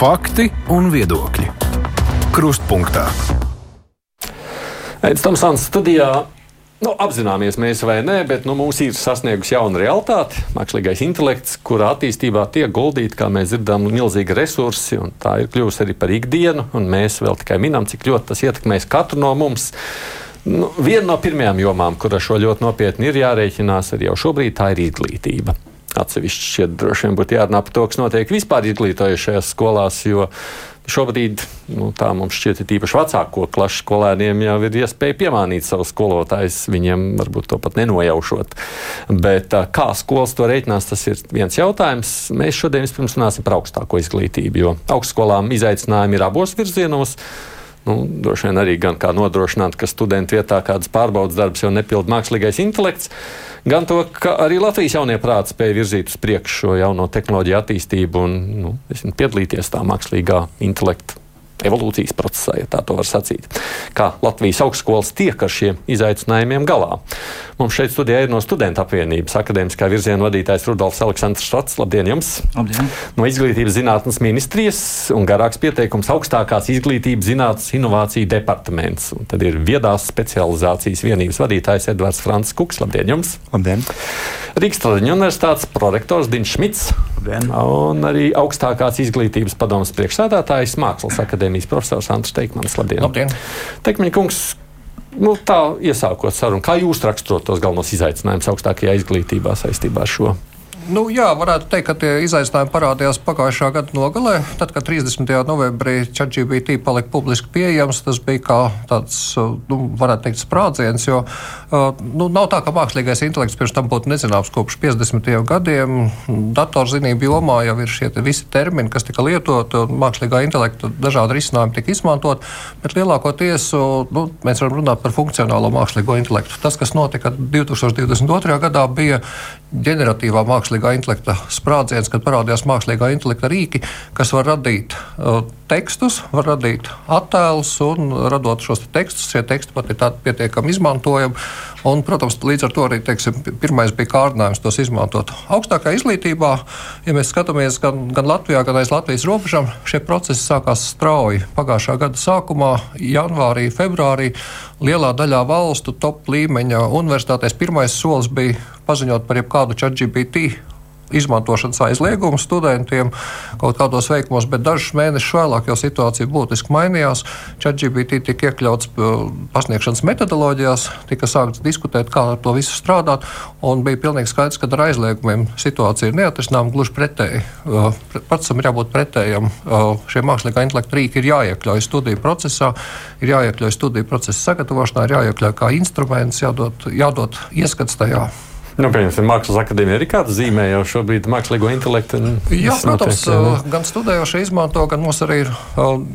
Fakti un viedokļi. Krustpunktā. Aizsmeļamies Tomsons studijā. Nu, apzināmies mēs vai nē, bet nu, mums ir sasniegusi jauna realitāte. Mākslīgais intelekts, kura attīstībā tiek guldīti, kā mēs dzirdam, milzīgi resursi, un tā ir kļuvusi arī par ikdienu. Mēs vēl tikai minam, cik ļoti tas ietekmēs katru no mums. Nu, viena no pirmajām jomām, kur ar šo ļoti nopietni ir jārēķinās, arī jau šobrīd, tā ir izglītība. Atsevišķi šeit droši vien būtu jārunā par to, kas notiek vispār izglītojušajās skolās, jo šobrīd nu, tā mums šķiet, ir īpaši vecāko klašu skolēniem jau ir iespēja piemānīt savus skolotājus, viņiem varbūt to pat nenojaušot. Bet kā skolas to reiķinās, tas ir viens jautājums. Mēs šodien vispirms runāsim par augstāko izglītību, jo augstskolām izaicinājumi ir abos virzienos. Nu, droši vien arī gan kā nodrošināt, ka studentu vietā kādas pārbaudas darbs jau nepilda mākslīgais intelekts, gan to, ka arī Latvijas jaunie prāti spēja virzīt uz priekšu šo jauno tehnoloģiju attīstību un nu, piedalīties tā mākslīgā intelekta evolūcijas procesā, ja tā var sacīt. Kā Latvijas augstskolas tiek ar šiem izaicinājumiem galā? Mums šeit studijā ir no studentu apvienības akadēmiskā virziena vadītājs Rudolfs Aleksandrs Šrots. Labdien jums! Labdien. No Izglītības zinātnes ministrijas un garāks pieteikums augstākās izglītības zinātnes inovāciju departaments. Un tad ir viedās specializācijas vienības vadītājs Edvards Frants Kuks. Labdien jums! Labdien! Rīgas Traģiņu universitātes prorektors Dins Šmits. Labdien. Un arī augstākās izglītības padomas priekšsēdētājs Mākslas akadēmijas profesors Antrs Teikmans. Labdien! Labdien. Teikmaņa kungs, nu, tā iesākot sarunu, kā jūs raksturot tos galvenos izaicinājumus augstākajā izglītībā saistībā ar šo? Nu, jā, varētu teikt, ka tie izaicinājumi parādījās pagājušā gada nogalē. Tad, kad 30. novembrī ChatGPT palika publiski pieejams, tas bija kā tāds, nu, varētu teikt, sprādziens. Jo nu, nav tā, ka mākslīgais intelekts pirms tam būtu nezināms kopš 50. gadiem. Datorzinību jomā jau ir šie visi termini, kas tika lietoti, un mākslīgā intelekta dažādi risinājumi tika izmantot. Bet lielākoties nu, mēs varam runāt par funkcionālo mākslīgo intelektu. Tas, kas notika 2022. gadā, bija ģeneratīvā mākslīgā intelekta sprādziens, kad parādījās mākslīgā intelekta rīki, kas var radīt uh, tekstus, var radīt attēlus, un radot šos te tekstus, šie teksti pat ir pietiekami izmantojami. Un, protams, līdz ar to arī teiksim, pirmais bija kārdinājums tos izmantot augstākā izglītībā. Ja mēs skatāmies gan, gan Latvijā, gan aiz Latvijas robežām, šie procesi sākās strauji. Pagājušā gada sākumā, janvārī, februārī, lielā daļā valstu top līmeņa universitātēs pirmais solis bija paziņot par jebkādu ChatGPT izmantošanas aizliegumu studentiem kaut kādos veikumos, bet dažus mēnešus vēlāk jau situācija būtiski mainījās. ChatGPT tika iekļauts uh, pasniegšanas metodoloģijās, tika sākts diskutēt, kā ar to visu strādāt, un bija pilnīgi skaidrs, ka ar aizliegumiem situācija ir neatrisināma gluži pretēji. Uh, pats tam ir jābūt pretējam. Uh, šie mākslīgā intelekta rīki ir jāiekļauj studiju procesā, ir jāiekļauj studiju procesa sagatavošanā, ir jāiekļauj kā instruments, jādod, jādod ieskats tajā. Nu, Pieņemsim, Mākslas akadēmija arī kāda zīmē jau šobrīd mākslīgo intelektu. Jā, protams, notiek, gan studējošie izmanto, gan mums arī ir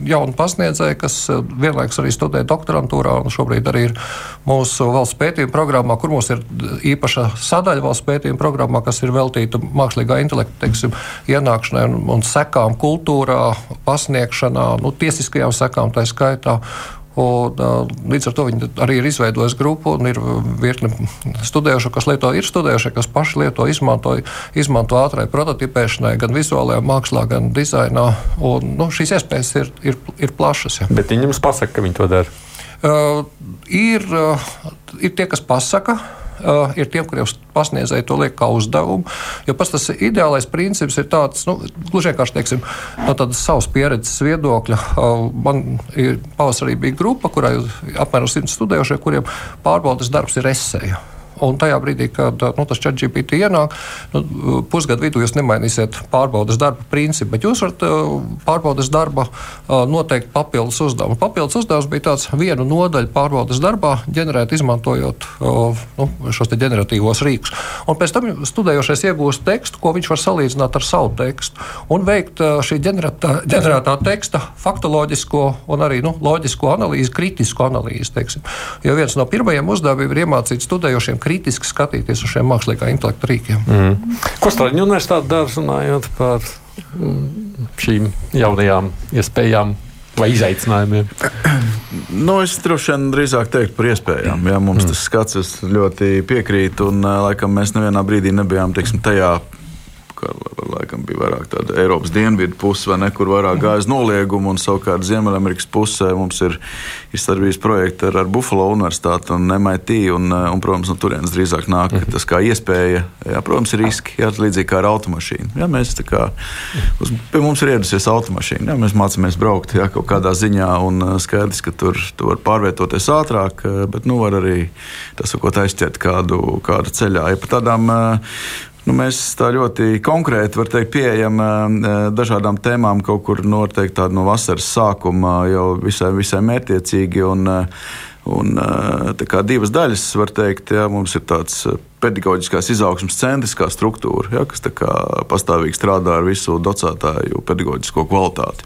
jauni pasniedzēji, kas vienlaikus arī studē doktorantūrā un šobrīd arī ir mūsu valsts pētījuma programmā, kur mums ir īpaša sadaļa valsts pētījuma programmā, kas ir veltīta mākslīgā intelekta teiksim, ienākšanai un, un sekām kultūrā, pasniegšanā, nu, tiesiskajām sekām tā skaitā. Un, līdz ar to viņi arī ir izveidojuši grupu un ir virkni studējušie, kas lieto, ir studējušie, kas paši lieto, izmanto, izmanto ātrai prototipēšanai, gan vizuālajā mākslā, gan dizainā. Un, nu, šīs iespējas ir, ir, ir plašas. Ja. Bet viņi jums pasaka, ka viņi to dara? Uh, ir, uh, ir tie, kas pasaka uh, ir tiem, kuriem pasniedzēji to liek kā uzdevumu. Jo pats tas ideālais princips ir tāds, nu, gluži vienkārši teiksim, no tādas savas pieredzes viedokļa. Uh, man ir pavasarī bija grupa, kurai apmēram 100 studējošie, kuriem pārbaudas darbs ir esēja. Un tajā brīdī, kad nu, tas ChatGPT ienāk, nu, pusgadu vidū jūs nemainīsiet pārbaudas darba principu, bet jūs varat pārbaudas darba noteikt papildus uzdevumu. Papildus uzdevums bija tāds vienu nodaļu pārbaudas darbā, ģenerēt, izmantojot nu, šos ģeneratīvos rīkus. Un pēc tam studējošais iegūst tekstu, ko viņš var salīdzināt ar savu tekstu un veikt šī ģenerētā, ģenerētā teksta faktoloģisko un arī nu, loģisko analīzi, kritisku analīzi. Teiksim. Jo viens no pirmajiem uzdevumiem ir iemācīt studējošiem kritiski skatīties uz šiem mākslīgā intelekta rīkiem. Mm. Ko Strāņu universitāte dara runājot par mm, šīm jaunajām iespējām? Vai izaicinājumiem? Nu, es droši vien drīzāk teiktu par iespējām. Jā, mums mm. tas skats ļoti piekrīt, un laikam mēs nevienā brīdī nebijām teiksim, tajā kā laikam bija vairāk tāda Eiropas dienvidu puse, vai ne, kur vairāk gāja uz noliegumu, un savukārt Ziemeļamerikas pusē mums ir izstādījis projekti ar, ar Buffalo universitāti un MIT, un, un protams, no turienes drīzāk nāk tas kā iespēja, jā, protams, ir riski, jā, līdzīgi kā ar automašīnu. Jā, mēs tā kā, uz, pie mums ir ieradusies automašīna, jā, mēs mācāmies braukt, jā, kaut kādā ziņā, un skaidrs, ka tur, tur var pārvietoties ātrāk, bet, nu, var arī, tas sakot, aizķert kādu, kādu ceļā. Ja par tādām Nu, mēs tā ļoti konkrēti teikt, pieejam dažādām tēmām kaut kur noteikti no vasaras sākuma jau visai, visai mērķiecīgi. Un, Un, divas daļas, var teikt, jā, mums ir tāds pedagoģiskās izaugsmas centriskā struktūra, jā, kas pastāvīgi strādā ar visu docētāju pedagoģisko kvalitāti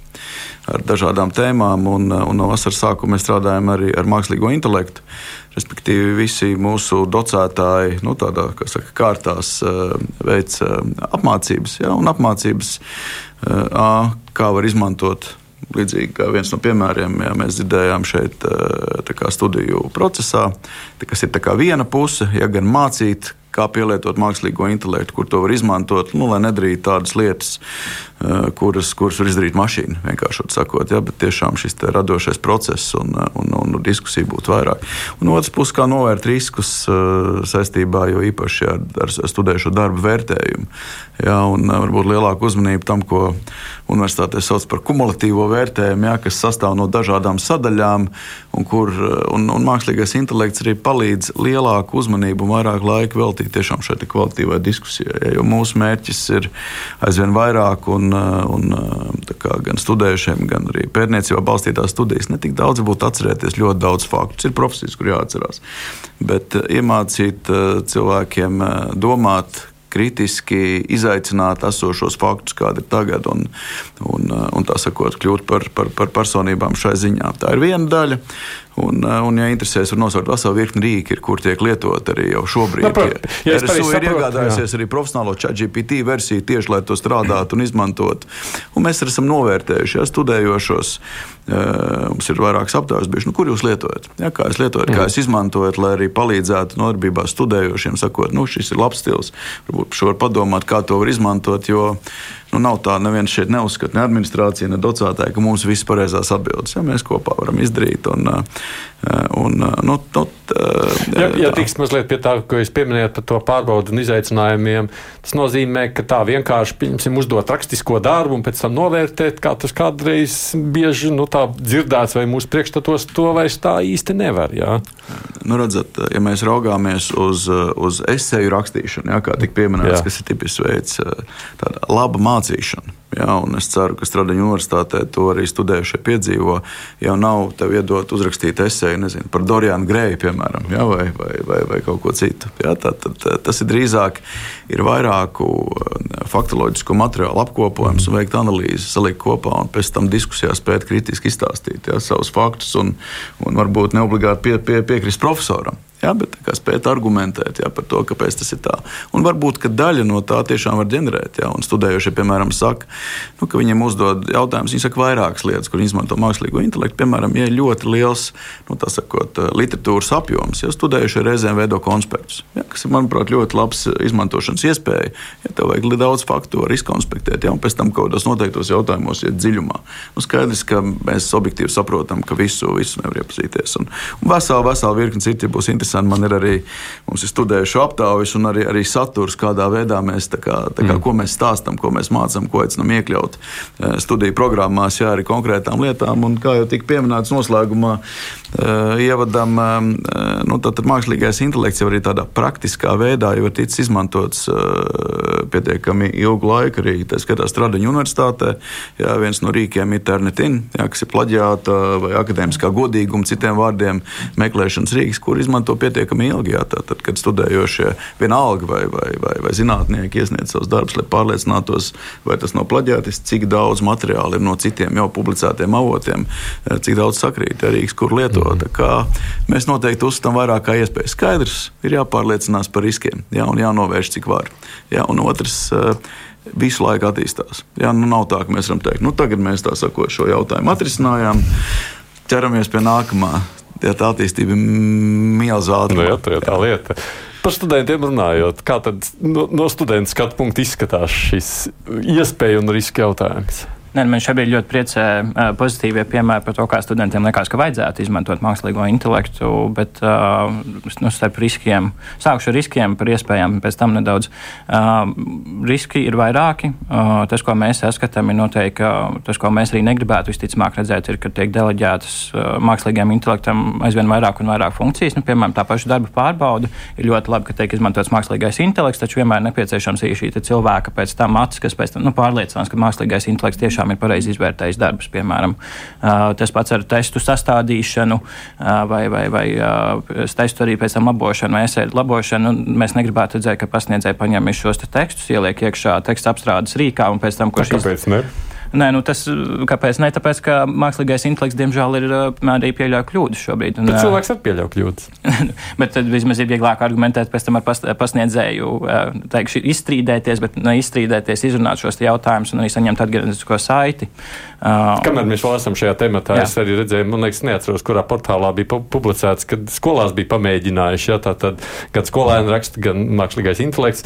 ar dažādām tēmām. Un, un no vasaras sākuma mēs strādājam arī ar mākslīgo intelektu. Respektīvi, visi mūsu docētāji nu, tādā saka, kārtās eh, veic eh, apmācības, ja, un apmācības eh, kā var izmantot. Līdzīgi kā viens no piemēriem, ja mēs dzirdējām šeit, studiju procesā, kas ir viena puse, ja gan mācīt, kā pielietot mākslīgo intelektu, kur to var izmantot, nu, lai nedarītu tādas lietas, Eh, kuras, kuras var izdarīt mašīna. Vienkārši sakot, ja, bet tiešām šis radošais process un, un, un diskusija būtu vairāk. Un otrs puses, kā novērt riskus eh, saistībā jo īpaši ar, ar studējušo darbu vērtējumu. Ja, un eh, varbūt lielāka uzmanība tam, ko universitātē sauc par kumulatīvo vērtējumu, ja, kas sastāv no dažādām sadaļām, un kur un, un mākslīgais intelekts arī palīdz lielāku uzmanību un vairāk laika veltīt tiešām šai kvalitīvai diskusijai. Ja, jo mūsu mērķis ir aizvien vairāk un un, un kā, gan studējušiem, gan arī pētniecībā balstītās studijas. Ne tik daudz būtu atcerēties ļoti daudz faktu. Ir profesijas, kur jāatcerās. Bet iemācīt cilvēkiem domāt, kritiski izaicināt esošos faktus, kādi ir tagad, un, un, un tā sakot, kļūt par, par, par personībām šai ziņā. Tā ir viena daļa. Un, eh, un, ja interesēs, var nosaukt veselu virkni rīki, kur tiek lietot arī jau šobrīd. No, prot, ja RSU ir iegādājusies jā. arī profesionālo ChatGPT versiju tieši, lai to strādātu un izmantotu. Un mēs esam novērtējuši, ja studējošos, eh, mums ir vairākas aptaujas nu, kur jūs lietojat. Ja, kā jūs lietojat, kā jūs izmantojat, lai arī palīdzētu nodarbībā studējošiem, sakot, nu, šis ir labs stils. Varbūt šo var padomāt, kā to var izmantot. Jo, nu, nav tā, neviens šeit neuzskata, ne administrācija, ne docētāji, ka mums viss pareizās atbildes. Ja, mēs kopā varam izdarīt. Un, un, nu, nu, ja, ja tiks mazliet pie tā, ko jūs pieminējat par to pārbaudu un izaicinājumiem, tas nozīmē, ka tā vienkārši pieņemsim, uzdot rakstisko darbu un pēc tam novērtēt, kā tas kādreiz bieži nu, dzirdēts vai mūsu priekšstatos, to vairs tā īsti nevar. Jā. Nu, redzat, ja mēs raugāmies uz, uz eseju rakstīšanu, jā, kā tika pieminēts, jā. kas ir tipisks veids, tāda laba mācīšana. Jā, es ceru, ka Stradiņu universitātē to arī studējušie piedzīvo. Jau nav tev iedot uzrakstīt esēju nezinu, par Dorianu Grēju, piemēram, jā, vai, vai, vai, vai kaut ko citu. Jā, tā, tad, tas ir drīzāk ir vairāku eh, faktoloģisku materiālu apkopojums un veikt analīzi, salikt kopā un pēc tam diskusijā spēt kritiski izstāstīt jā, savus faktus un, un varbūt neobligāti pie, pie, piekrist profesoram. Jā, bet spēt argumentēt jā, par to, kāpēc tas ir tā. Un varbūt daļa no tā tiešām var ģenerēt. Un studējošie, piemēram, saka, nu, ka viņiem uzdod jautājumus. Viņi saka vairākas lietas, kur izmanto mākslīgo intelektu. Piemēram, ja ir ļoti liels nu, sakot, literatūras apjoms, ja studējušie reizēm veido konspektus, jā, kas ir, manuprāt, ļoti labs izmantošanas iespēja. Ja tev vajag daudz faktu, var izkonspektēt, ja, un pēc tam kaut kādos noteiktos jautājumos iet dziļumā. Nu, skaidrs, ka mēs objektīvi saprotam, ka visu, visu nevar iepazīties. Un, un vesela, vesela virkni citu būs interesanti interesanti. Man ir arī studējuši aptaujas un arī, arī saturs, kādā veidā mēs, tā kā, tā kā, mm. ko mēs stāstām, ko mēs mācām, ko aicinām iekļaut eh, studiju programmās, jā, arī konkrētām lietām. Un, kā jau tika pieminēts noslēgumā, ievadam, eh, nu, tad mākslīgais intelekts jau arī tādā praktiskā veidā ir ticis izmantots pietiekami ilgu laiku arī skatās Stradiņu universitātē. Jā, viens no rīkiem ir Internetin, jā, kas ir plaģiāta vai akadēmiskā godīguma, citiem vārdiem meklēšanas rīks, kur izmanto pietiekami ilgi. Jā, tad, kad studējošie vienalga vai, vai, vai, vai zinātnieki iesniedz savus darbus, lai pārliecinātos, vai tas nav plaģētis, cik daudz materiāla ir no citiem jau publicētiem avotiem, cik daudz sakrīt rīks, kur lietot. Mm. Mēs noteikti uzskatām vairāk kā iespēju. Skaidrs, ir jāpārliecinās par riskiem jā, un jānovērš cik var. Jā, un otrs, visu laiku attīstās. Jā, nu nav tā, ka mēs varam teikt, nu tagad mēs tā sakot šo jautājumu atrisinājām, ķeramies pie nākamā ja tā attīstība ir milzīga. Nu, jā, tā ir tā lieta. Par studentiem runājot, kā no, no studenta skatu punkta izskatās šis iespēju un riska jautājums? Ne, man šobrīd ļoti priecē pozitīvie piemēri par to, kā studentiem liekas, ka vajadzētu izmantot mākslīgo intelektu, bet uh, nu, starp riskiem, sākšu ar riskiem, par iespējām, pēc tam nedaudz. Uh, riski ir vairāki. Uh, tas, ko mēs saskatām, ir noteikti, ka tas, ko mēs arī negribētu visticamāk redzēt, ir, ka tiek deleģētas uh, mākslīgiem intelektam aizvien vairāk un vairāk funkcijas. Nu, piemēram, tā paša darba pārbauda ir ļoti labi, ka tiek izmantots mākslīgais intelekts, taču vienmēr nepieciešams ir šī cilvēka pēc tam acis, kas pēc tam nu, pārliecinās, ka mākslīgais intelekts tiešām tiešām ir pareizi izvērtējis darbus. Piemēram, tas pats ar testu sastādīšanu vai, vai, vai testu arī pēc tam labošanu vai esēju labošanu. Nu, mēs negribētu redzēt, ka pasniedzēji paņem šos te tekstus, ieliek iekšā teksta apstrādes rīkā un pēc tam, kurš. Kāpēc iz... ne? Nē, nu tas kāpēc ne? Tāpēc, ka mākslīgais intelekts, diemžēl, ir arī pieļauj kļūdas šobrīd. Un, bet cilvēks var pieļaut kļūdas. bet tad vismaz ir vieglāk argumentēt pēc tam ar pasniedzēju, teikšu, izstrīdēties, bet ne izstrīdēties, izrunāt šos jautājumus un arī saņemt atgrieznisko saiti. Uh, Kamēr mēs vēl esam šajā tematā, jā. es arī redzēju, man liekas, neatceros, kurā portālā bija publicēts, kad skolās bija pamēģinājuši, ja tā tad gan skolēni raksta, gan mākslīgais intelekts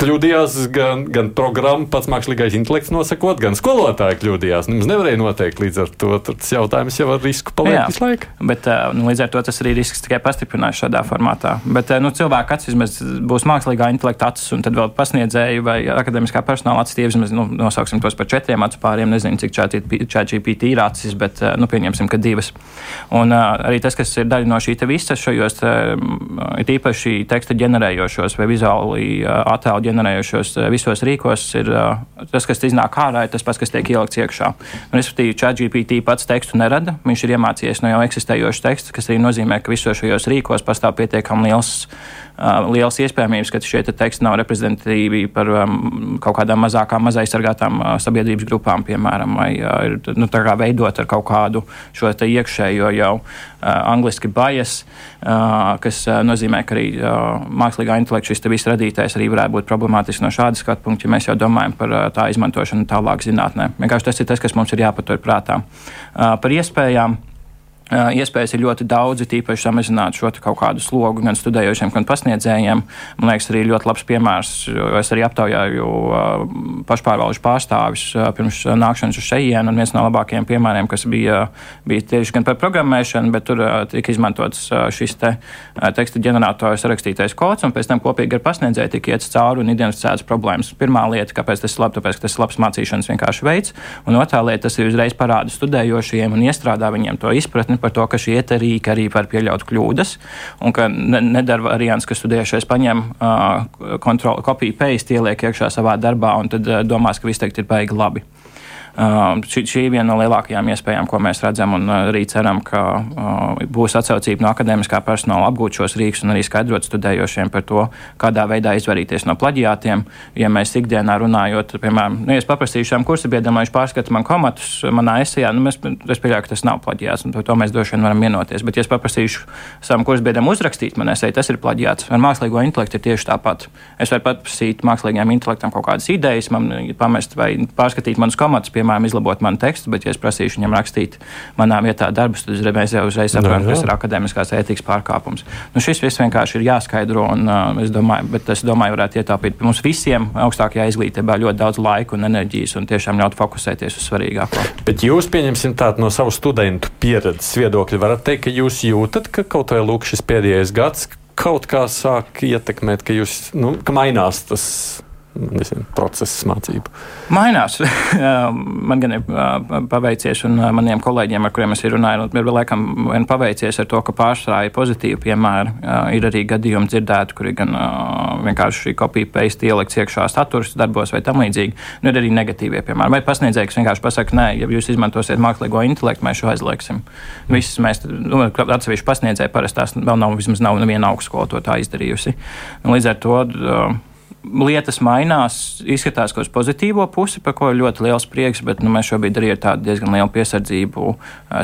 kļūdījās gan, gan programma, pats mākslīgais intelekts nosakot, gan skolotāji kļūdījās. Mums nevarēja noteikt līdz ar to. Tas jautājums jau ar risku paliek visu laiku. Bet nu, līdz ar to tas arī risks tikai pastiprinās šādā formātā. Bet nu, cilvēka acis vismaz būs mākslīgā intelekta acis, un tad vēl pasniedzēju vai akadēmiskā personāla acis tie vismaz nu, nosauksim tos par četriem acu pāriem. Nezinu, cik ChatGPT ir acis, bet nu, pieņemsim, ka divas. Un arī tas, kas ir daļa no šī visa šajos, ir īpaši teksta ģenerējošos vai vizuāli attēlu ģenerējušos eh, visos rīkos, ir eh, tas, kas iznāk ārā, ir tas pats, kas tiek ielikts iekšā. Un, respektīvi, ChatGPT pats tekstu nerada. Viņš ir iemācījies no jau eksistējošas teksta, kas arī nozīmē, ka visos šajos rīkos pastāv pietiekami liels liels iespējamības, ka šie te teksti nav reprezentatīvi par um, kaut kādām mazākām, mazaizsargātām uh, sabiedrības grupām, piemēram, vai uh, ir nu, veidot ar kaut kādu šo iekšējo jau angliski bias, kas nozīmē, ka arī mākslīgā intelekta šis viss radītājs arī varētu būt problemātisks no šāda skatu punkta, ja mēs jau domājam par tā izmantošanu tālāk zinātnē. Vienkārši tas ir tas, kas mums ir jāpatur prātā. Par iespējām. Iespējas ir ļoti daudz, tīpaši samazināt šo kaut kādu slogu gan studējošiem, gan pasniedzējiem. Man liekas, arī ļoti labs piemērs. Es arī aptaujāju pašpārvaldes pārstāvis pirms nākšanas uz šejienu, un viens no labākajiem piemēriem, kas bija, bija tieši gan par programmēšanu, bet tur tika izmantots šis te teksta ģenerators rakstītais kods, un pēc tam kopīgi ar pasniedzēju tika iet cauri un identificētas problēmas. Pirmā lieta, kāpēc tas ir labi, tāpēc, ka tas ir labs mācīšanas vienkārši veids, un otrā lieta, tas ir uzreiz parāda studējošiem un iestrādā viņiem to izpratni izpratni par to, ka šie rīki arī var pieļaut kļūdas, un ka ne, nedara variants, ka studējušais paņem uh, kontroli, kopiju, paste, ieliek iekšā savā darbā un tad uh, domās, ka viss teikt ir baigi labi. Uh, šī, šī ir viena no lielākajām iespējām, ko mēs redzam, un uh, arī ceram, ka uh, būs atsaucība no akadēmiskā personāla apgūt šos rīkus un arī skaidrot studējošiem par to, kādā veidā izvairīties no plaģiātiem. Ja mēs ikdienā runājot, piemēram, nu, ja es paprasīšu šām kursa biedram, lai viņš pārskata man komatus manā esejā, nu, mēs, es pieļauju, ka tas nav plaģiāts, un par to mēs droši vien varam vienoties. Bet, ja es paprasīšu savam kursa biedram uzrakstīt man esēju, tas ir plaģiāts. Ar mākslīgo intelektu ir tieši tāpat. Es varu paprasīt mākslīgajam intelektam kaut kādas idejas, man pamest vai pārskatīt manus komatus, piemēram, piemēram, izlabot manu tekstu, bet, ja es prasīšu viņam rakstīt manā vietā darbus, tad uzreiz jau uzreiz saprotu, kas ir akadēmiskās ētikas pārkāpums. Nu, šis viss vienkārši ir jāskaidro, un uh, es domāju, bet es domāju, varētu ietaupīt mums visiem augstākajā izglītībā ļoti daudz laika un enerģijas un tiešām ļaut fokusēties uz svarīgāko. Bet jūs, pieņemsim tādu no savu studentu pieredzes viedokļa, varat teikt, ka jūs jūtat, ka kaut vai lūk šis pēdējais gads kaut kā sāk ietekmēt, ka, jūs, nu, ka mainās tas nezinu, process mācību? Mainās. man gan ir paveicies, un maniem kolēģiem, ar kuriem es runāju, ir laikam paveicies ar to, ka pārstrāja pozitīvi piemēri. Ir arī gadījumi dzirdēti, kuri gan vienkārši kopija paste ielikts iekšā saturs darbos vai tam līdzīgi. Nu, ir arī negatīvie piemēri. Vai pasniedzēji, kas vienkārši pasaka, nē, ja jūs izmantosiet mākslīgo intelektu, mēs šo aizliegsim. Viss mēs, nu, atsevišķi pasniedzēji parasti tās vēl nav, vismaz nav neviena augstskola to tā izdarījusi. Līdz ar to lietas mainās, izskatās uz pozitīvo pusi, par ko ir ļoti liels prieks, bet nu, mēs šobrīd arī ar tādu diezgan lielu piesardzību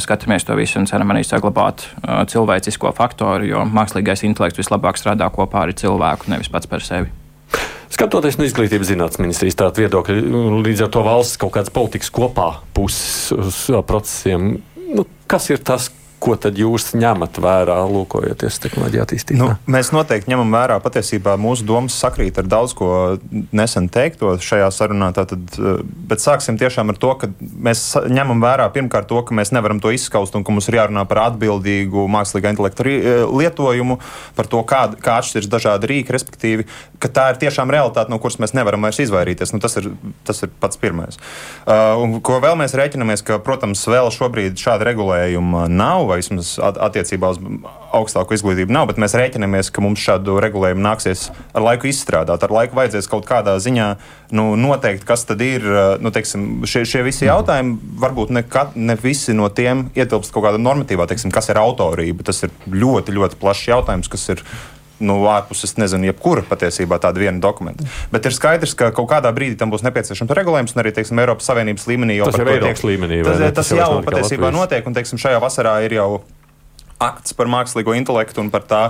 skatāmies to visu un ceram arī saglabāt cilvēcisko faktoru, jo mākslīgais intelekts vislabāk strādā kopā ar cilvēku, nevis pats par sevi. Skatoties no izglītības zinātnes ministrijas tāda viedokļa, līdz ar to valsts kaut kādas politikas kopā puses procesiem, nu, kas ir tas, ko tad jūs ņemat vērā, lūkojoties tehnoloģiju attīstībā? Nu, mēs noteikti ņemam vērā patiesībā mūsu domas sakrīt ar daudz ko nesen teikto šajā sarunā. Tātad, eh, bet sāksim tiešām ar to, ka mēs ņemam vērā pirmkārt to, ka mēs nevaram to izskaust un ka mums ir jārunā par atbildīgu mākslīgā intelekta eh, lietojumu, par to, kā, kā atšķiras dažādi rīki, respektīvi, ka tā ir tiešām realitāte, no kuras mēs nevaram vairs izvairīties. Nu, tas, ir, tas ir pats pirmais. Uh, un, ko vēl mēs rēķinamies, ka, protams, vēl šobrīd šāda regulējuma nav vai vismaz attiecībā uz augstāku izglītību nav, bet mēs rēķinamies, ka mums šādu regulējumu nāksies ar laiku izstrādāt. Ar laiku vajadzēs kaut kādā ziņā nu, noteikt, kas tad ir nu, teiksim, šie, šie visi jautājumi. Varbūt ne, kat, ne visi no tiem ietilpst kaut kādā normatīvā, teiksim, kas ir autorība. Tas ir ļoti, ļoti plašs jautājums, kas ir nu, ārpus, es nezinu, jebkura patiesībā tāda viena dokumenta. Bet ir skaidrs, ka kaut kādā brīdī tam būs nepieciešams regulējums, un arī teiksim, Eiropas Savienības līmenī jau tas ir Eiropas līmenī. Tas, tas, tas jau patiesībā notiek, un teiksim, šajā vasarā ir jau akts par mākslīgo intelektu un par tā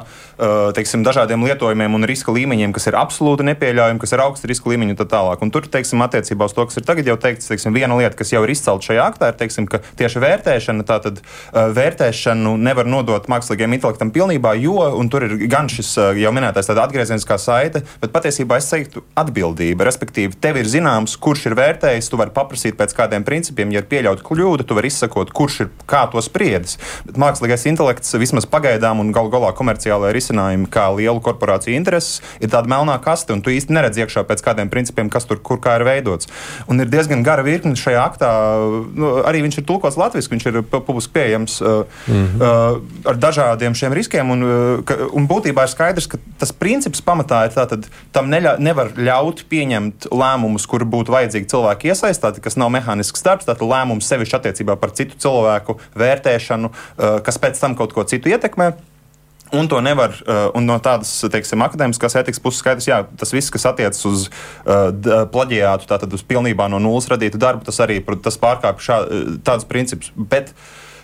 teiksim, dažādiem lietojumiem un riska līmeņiem, kas ir absolūti nepieļaujami, kas ir augsti riska līmeņi un tā tālāk. Un tur, teiksim, attiecībā uz to, kas ir tagad jau teikts, teiksim, viena lieta, kas jau ir izcelta šajā aktā, ir, teiksim, tieši vērtēšana, tātad vērtēšanu nevar nodot mākslīgajam intelektam pilnībā, jo, tur ir gan šis jau minētais tāda atgriezieniskā saite, bet patiesībā es teiktu atbildība, respektīvi, tev ir zināms, kurš ir vērtējis, tu vari paprasīt pēc kādiem principiem, ja ir pieļauta kļūda, tu vari izsakot, kurš ir kā to spriedis. Bet mākslīgais intelekts projekts vismaz pagaidām un galu galā komerciālajā risinājumā, kā lielu korporāciju intereses, ir tāda melnā kaste, un tu īsti neredz iekšā pēc kādiem principiem, kas tur kur kā ir veidots. Un ir diezgan gara virkne šajā aktā. Nu, arī viņš ir tulkots latviešu, viņš ir publiski pieejams mm -hmm. uh, ar dažādiem šiem riskiem. Un, uh, ka, un būtībā ir skaidrs, ka tas princips pamatā ir tāds, tam neļa, nevar ļaut pieņemt lēmumus, kur būtu vajadzīgi cilvēki iesaistīti, kas nav mehānisks darbs. Tātad lēmums sevišķi attiecībā par citu cilvēku vērtēšanu, uh, kas pēc tam kaut kaut ko citu ietekmē. Un to nevar, uh, un no tādas teiksim, akadēmiskās etikas puses skaidrs, ka tas viss, kas attiecas uz uh, plaģiātu, tātad uz pilnībā no nulles radītu darbu, tas arī tas pārkāpj uh, tādus principus. Bet,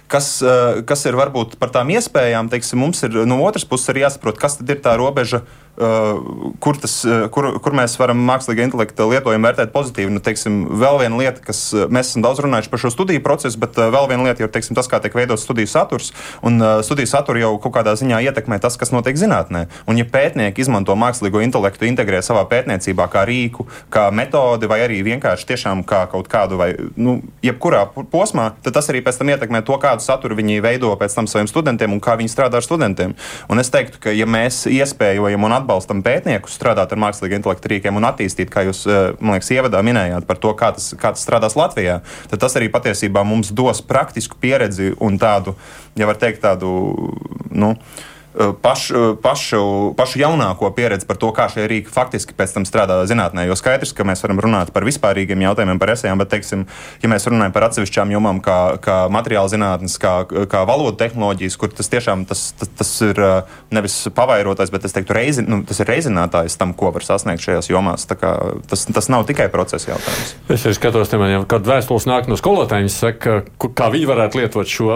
kas, uh, kas ir varbūt par tām iespējām, teiksim, mums ir no otras puses arī jāsaprot, kas tad ir tā robeža uh, Uh, kur, tas, uh, kur, kur mēs varam mākslīgā intelekta lietojumu vērtēt pozitīvi. Nu, teiksim, vēl viena lieta, kas uh, mēs esam daudz runājuši par šo studiju procesu, bet vēl viena lieta ir teiksim, tas, kā tiek veidots studiju saturs. Un studiju saturu jau kaut kādā ziņā ietekmē tas, kas notiek zinātnē. Un, ja pētnieki izmanto mākslīgo intelektu, integrē savā pētniecībā kā rīku, kā metodi, vai arī vienkārši tiešām kā kaut kādu, vai nu, jebkurā posmā, tad tas arī pēc tam ietekmē to, kādu saturu viņi veido pēc tam saviem studentiem un kā viņi strādā ar studentiem. Un es teiktu, ka ja mēs iespējojam un atbalstam atbalstam pētniekus strādāt ar mākslīgā intelekta rīkiem un attīstīt, kā jūs, eh, man liekas, ievadā minējāt par to, kā tas, kā tas strādās Latvijā, tad tas arī patiesībā mums dos praktisku pieredzi un tādu, ja var teikt, tādu. Nu, Eh, paš, eh, pašu, pašu jaunāko pieredzi par to, kā šie rīki faktiski pēc tam strādā zinātnē. Jo skaidrs, ka mēs varam runāt par vispārīgiem jautājumiem, par esējām, bet, teiksim, ja mēs runājam par atsevišķām jomām, kā, kā materiāla zinātnes, kā, kā valodu tehnoloģijas, kur tas tiešām tas, tas, tas ir eh, nevis pavairotais, bet teiktu, reizi, nu, tas ir reizinātājs tam, ko var sasniegt šajās jomās. Tas, tas nav tikai procesa jautājums. Es skatos, ja kad vēstules nāk no skolotājiem, saka, kā viņi varētu lietot šo.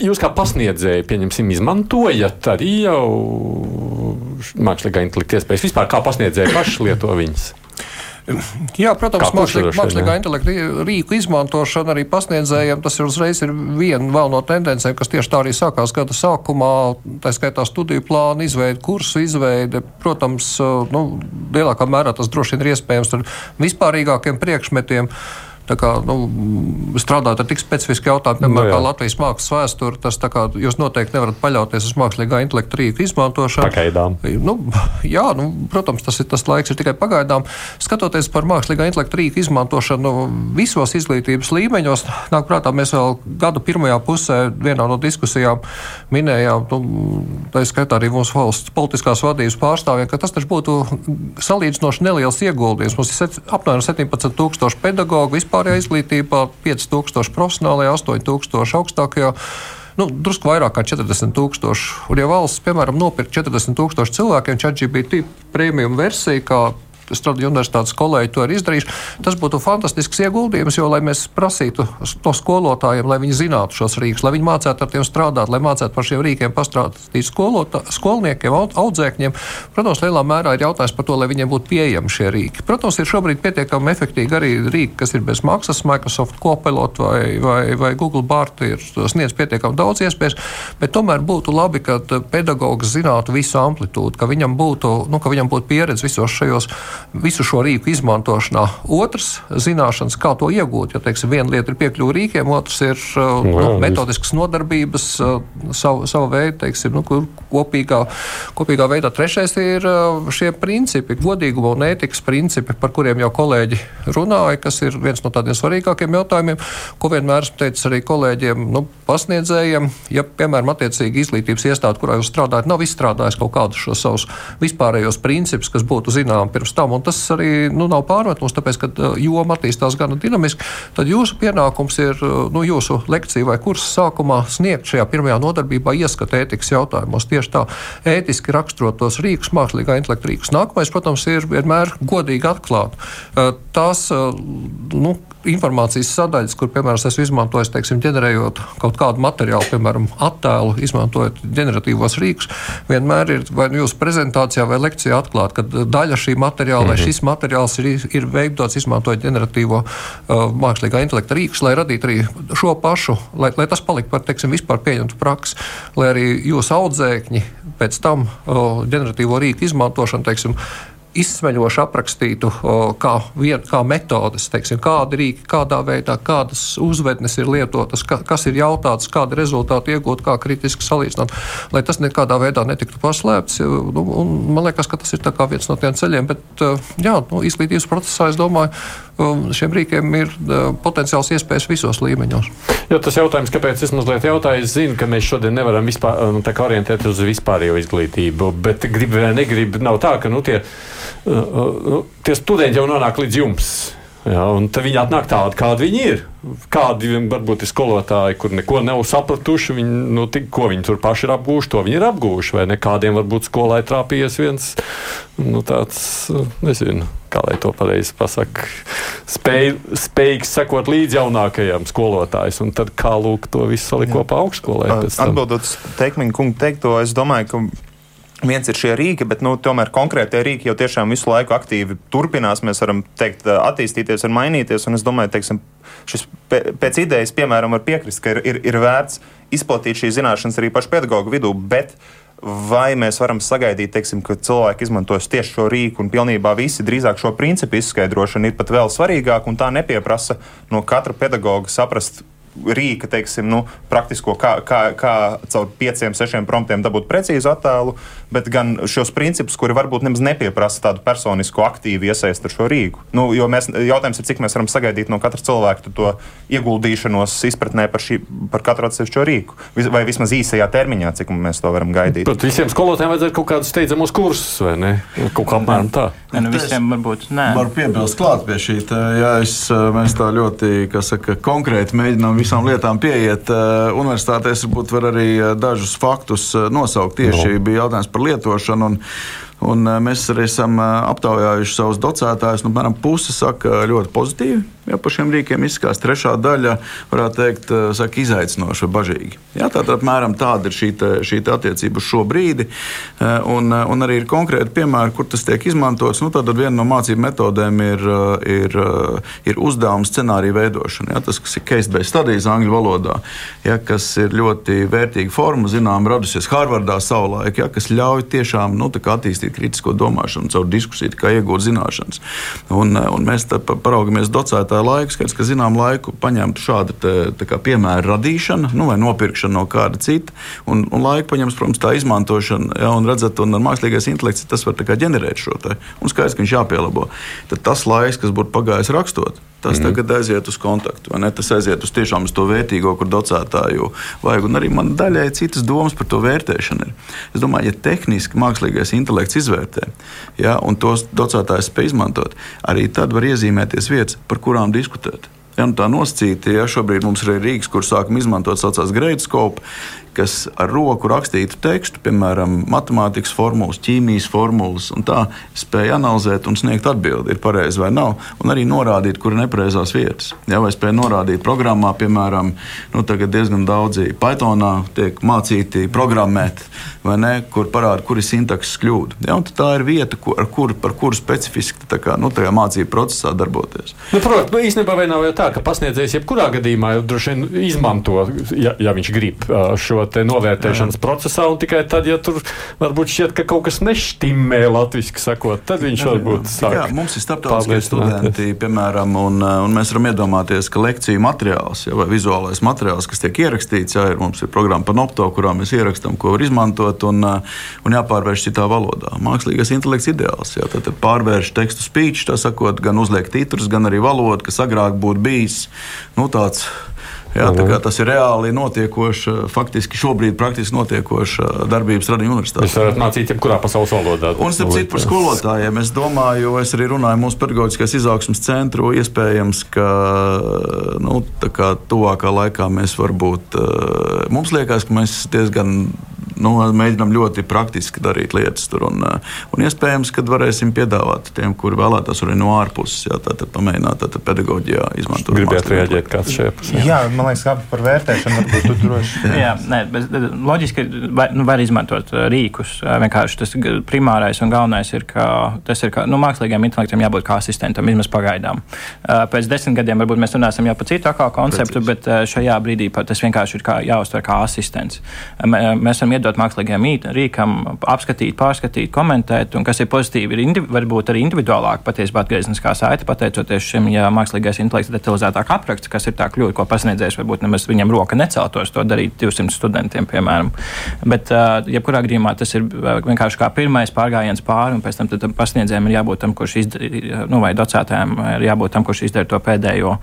Jūs kā pasniedzēji, pieņemsim, izmantojat arī jau mākslīgā intelekta iespējas vispār kā pasniedzēji paši lieto viņas. Jā, protams, mākslīgā, mākslīgā intelekta rīku izmantošana arī pasniedzējiem. Tas ir uzreiz ir viena no tendencēm, kas tieši tā arī sākās gada sākumā. Tā skaitā studiju plānu izveide, kursu izveide. Protams, nu, lielākā mērā tas droši vien ir iespējams ar vispārīgākiem priekšmetiem. Uh, kā, nu, strādāt ar tik specifisku jautājumu, piemēram, no, nu kā Latvijas mākslas vēsture, tas kā, jūs noteikti nevarat paļauties uz mākslīgā intelekta rīku izmantošanu. Pagaidām. Nu, jā, nu, protams, tas, ir, tas laiks ir tikai pagaidām. Skatoties par mākslīgā intelekta rīku izmantošanu visos izglītības līmeņos, nāk prātā, mēs vēl gada pirmajā pusē vienā no diskusijām minējām, nu, tā skaitā arī mūsu valsts politiskās vadības pārstāvjiem, ka tas taču būtu salīdzinoši neliels ieguldījums. Mums ir apmēram 17,000 pedagoģu vispār vispārējā izglītībā, 5000 profesionālajā, 8000 augstākajā. Nu, drusku vairāk kā 40 tūkstoši. Un, ja valsts, piemēram, nopirkt 40 tūkstoši cilvēkiem ChatGPT premium versiju, kā strādāju universitātes kolēģi to ir izdarījuši. Tas būtu fantastisks ieguldījums, jo, lai mēs prasītu to skolotājiem, lai viņi zinātu šos rīkus, lai viņi mācītu ar tiem strādāt, lai mācītu par šiem rīkiem pastrādāt skolotā, skolniekiem, audzēkņiem. Protams, lielā mērā ir jautājums par to, lai viņiem būtu pieejami šie rīki. Protams, ir šobrīd pietiekami efektīvi arī rīki, kas ir bez maksas, Microsoft Copilot vai, vai, vai Google Bart ir sniedz pietiekami daudz iespējas, bet tomēr būtu labi, ka pedagogs zinātu visu amplitūdu, ka viņam būtu, nu, ka viņam būtu pieredze visos šajos, visu šo rīku izmantošanā. Otrs - zināšanas, kā to iegūt. Ja, teiksim, viena lieta ir piekļuva rīkiem, otrs ir uh, nu, nu, metodiskas nodarbības, uh, savu, savu veidu, teiksim, nu, kopīgā, kopīgā veidā. Trešais ir uh, šie principi, godīguma un ētikas principi, par kuriem jau kolēģi runāja, kas ir viens no tādiem svarīgākiem jautājumiem, ko vienmēr esmu teicis arī kolēģiem, nu, pasniedzējiem. Ja, piemēram, attiecīgi izglītības iestāde, kurā jūs strādājat, nav izstrādājis kaut kādus šos savus vispārējos principus, kas būtu zināmi pirms tam, un tas arī nu, nav pārmetums, tāpēc, ka joma attīstās gana dinamiski, tad jūsu pienākums ir nu, jūsu lekcija vai kursa sākumā sniegt šajā pirmajā nodarbībā ieskatu ētikas jautājumos. Tieši tā, ētiski raksturot tos rīkus, mākslīgā intelekta rīkus. Nākamais, protams, ir vienmēr godīgi atklāt. Tās nu, informācijas sadaļas, kur, piemēram, esmu izmantojis, teiksim, ģenerējot kaut kādu materiālu, piemēram, attēlu, izmantojot ģeneratīvos rīkus, vienmēr ir vai nu jūsu prezentācijā vai lekcijā atklāt, ka daļa šī materiāla mm -hmm. vai šis materiāls ir, ir veidots izmantojot ģeneratīvo uh, mākslīgā intelekta rīkus, lai radītu arī šo pašu, lai, lai tas paliktu par, teiksim, vispār pieņemtu praksi, lai arī jūsu audzēkņi pēc tam uh, ģeneratīvo rīku izmantošanu, teiksim, izsmeļoši aprakstītu, kā, vien, kā metodes, teiksim, kāda rīka, kādā veidā, kādas uzvednes ir lietotas, ka, kas ir jautāts, kāda rezultāti iegūt, kā kritiski salīdzināt, lai tas nekādā veidā netiktu paslēpts. Nu, man liekas, ka tas ir viens no tiem ceļiem, bet jā, nu, izglītības procesā es domāju, šiem rīkiem ir potenciāls iespējas visos līmeņos. Jo tas jautājums, kāpēc es mazliet jautāju, es zinu, ka mēs šodien nevaram vispār, nu, orientēties uz vispārējo izglītību, bet gribi vai negribi, nav tā, ka nu, tie nu, tie studenti jau nonāk līdz jums. Ja, un tad viņi atnāk tādi, kādi viņi ir. Kādi varbūt ir skolotāji, kur neko nav sapratuši, viņi, nu, tik, ko viņi tur paši ir apgūši, to viņi ir apgūši. Vai ne kādiem varbūt skolai trāpījies viens nu, tāds, nezinu, kā lai to pareizi pasakā, spēj, spējīgs sekot līdz jaunākajam skolotājam, un tad kā lūk to visu salikt kopā augšskolē. Atbildot uz Teikmiņa kungu teikto, es domāju, ka Viens ir šie rīki, bet nu, tomēr konkrētie rīki jau tiešām visu laiku aktīvi turpinās. Mēs varam teikt, attīstīties un mainīties. Un es domāju, ka šis pēc idejas, piemēram, var piekrist, ka ir, ir, ir vērts izplatīt šīs zināšanas arī pašu pedagoģu vidū. Bet vai mēs varam sagaidīt, teiksim, ka cilvēki izmantos tieši šo rīku un pilnībā visi drīzāk šo principu izskaidrošana ir pat vēl svarīgāka un tā nepieprasa no katra pedagoga saprast rīka, teiksim, nu, praktisko, kā, kā, kā caur pieciem, sešiem promptiem dabūt precīzu attēlu, bet gan šos principus, kuri varbūt nemaz nepieprasa tādu personisku aktīvu iesaistu ar šo rīku. Nu, jo mēs, jautājums ir, cik mēs varam sagaidīt no katra cilvēka to ieguldīšanos izpratnē par, šī, par katru atsevišķo rīku, vai vismaz īsajā termiņā, cik mēs to varam gaidīt. Bet visiem skolotājiem vajadzētu kaut kādus steidzamos kursus, vai ne? Kaut kā apmēram tā. Ne, nu visiem varbūt nē. Varu piebilst klāt pie šī. Tā, ja es, mēs tā ļoti, kas saka, konkrēti mēģinām visām lietām pieiet. Eh, universitātēs varbūt var arī eh, dažus faktus eh, nosaukt. Tieši no. bija jautājums par lietošanu. Un, Un mēs arī esam aptaujājuši savus docētājus. Nu, Mēram, puse saka ļoti pozitīvi ja, par šiem rīkiem. Izskatās trešā daļa, varētu teikt, saka, izaicinoša vai bažīgi. Ja, tātad apmēram tāda ir šī, te, šī te attiecība uz šo brīdi. Un, un arī ir konkrēti piemēri, kur tas tiek izmantots. Nu, tad viena no mācību metodēm ir, ir, ir uzdevuma scenārija veidošana. Ja, tas, kas ir case-based studijas angļu valodā, ja, kas ir ļoti vērtīga forma, zinām, radusies Harvardā savulaik, ja, kas ļauj tiešām nu, attīstīt kritisko domāšanu, caur diskusiju, kā iegūt zināšanas. Un, eh, un mēs paraugamies docētāju laiku, skaidrs, ka zinām laiku paņemtu šādu te, te piemēru radīšanu nu, vai nopirkšanu no kāda cita, un, un laiku paņems, protams, tā izmantošana, ja, un redzat, un ar mākslīgais intelekts tas var ģenerēt šo te, un skaidrs, ka viņš jāpielabo. Tad tas laiks, kas būtu pagājis rakstot, Tas mm. tagad aiziet uz kontaktu, vai ne? Tas aiziet uz tiešām uz to vērtīgo, kur docētāju vajag. Un arī man daļai citas domas par to vērtēšanu ir. Es domāju, ja tehniski mākslīgais intelekts izvērtē, ja, un tos docētājs spēj izmantot, arī tad var iezīmēties vietas, par kurām diskutēt. Ja, nu tā nosacīta, ja šobrīd mums ir Rīgas, kur sākam izmantot saucās grade scope, kas ar roku rakstītu tekstu, piemēram, matemātikas formulas, ķīmijas formulas, un tā spēja analizēt un sniegt atbildi, ir pareizi vai nav, un arī norādīt, kur ir nepareizās vietas. Jā, vai spēja norādīt programmā, piemēram, nu, tagad diezgan daudzi Pythonā tiek mācīti programmēt, vai ne, kur parāda, kur ir sintakses kļūda. Jā, tā ir vieta, kur, ar kuru, par kuru specifiski kā, nu, tajā mācību procesā darboties. Nu, Protams, nu, īstenībā nav jau tā, ka pasniedzējs jebkurā gadījumā droši vien izmanto, ja, ja viņš grib šo novērtēšanas Jā. procesā, un tikai tad, ja tur varbūt šķiet, ka kaut kas neštimē latviešu sakot, tad viņš varbūt sāk. Jā, mums ir starptautiskie studenti, piemēram, un, un mēs varam iedomāties, ka lekciju materiāls ja, vai vizuālais materiāls, kas tiek ierakstīts, jā, ir, mums ir programma par nopto, kurā mēs ierakstām, ko var izmantot un, un jāpārvērš citā valodā. Mākslīgais intelekts ideāls, jā, tad pārvērš tekstu speech, tā sakot, gan uzliek titrus, gan arī valodu, kas agrāk būtu bijis nu, tāds Jā, tas ir reāli notiekoša, faktiski šobrīd praktiski notiekoša darbības radījuma universitāte. Jūs varat mācīt jebkurā pasaules valodā. Un, starp citu, par skolotājiem es domāju, es arī runāju mūsu pedagoģiskās izaugsmas centru. Iespējams, ka nu, tuvākā laikā mēs varbūt, mums liekas, ka mēs diezgan nu, mēģinām ļoti praktiski darīt lietas tur. Un, uh, un iespējams, ka varēsim piedāvāt tiem, kuri vēlētos arī no ārpuses, jā, tātad pamēģināt tātad pedagoģijā izmantot. Gribētu reaģēt kāds šajā pusē. Jā, man liekas, kā par vērtēšanu varbūt tu droši. jā, nē, bet loģiski var, nu, var izmantot uh, rīkus. Uh, vienkārši tas primārais un galvenais ir, ka tas ir, ka nu, mākslīgiem intelektam jābūt kā asistentam, vismaz pagaidām. Pēc desmit gadiem varbūt mēs runāsim jau par citu konceptu, Precīzi. bet šajā brīdī tas vienkārši ir kā, jāuztver kā asistents. Mēs varam iedot mākslīgajam rīkam apskatīt, pārskatīt, komentēt, un kas ir pozitīvi, ir indiv, varbūt arī individuālāk patiesībā atgriezniskā saite, pateicoties šim, ja mākslīgais intelekts detalizētāk apraksta, kas ir tā kļūda, ko pasniedzējs varbūt nemaz viņam roka neceltos to darīt 200 studentiem, piemēram. Bet, jebkurā gadījumā tas ir vienkārši kā pirmais pārgājiens pāri, un pēc tam, pasniedzējiem ir jābūt tam, kurš izdara, nu, vai docētājiem ir jābūt tam, kurš izdara to pēdējo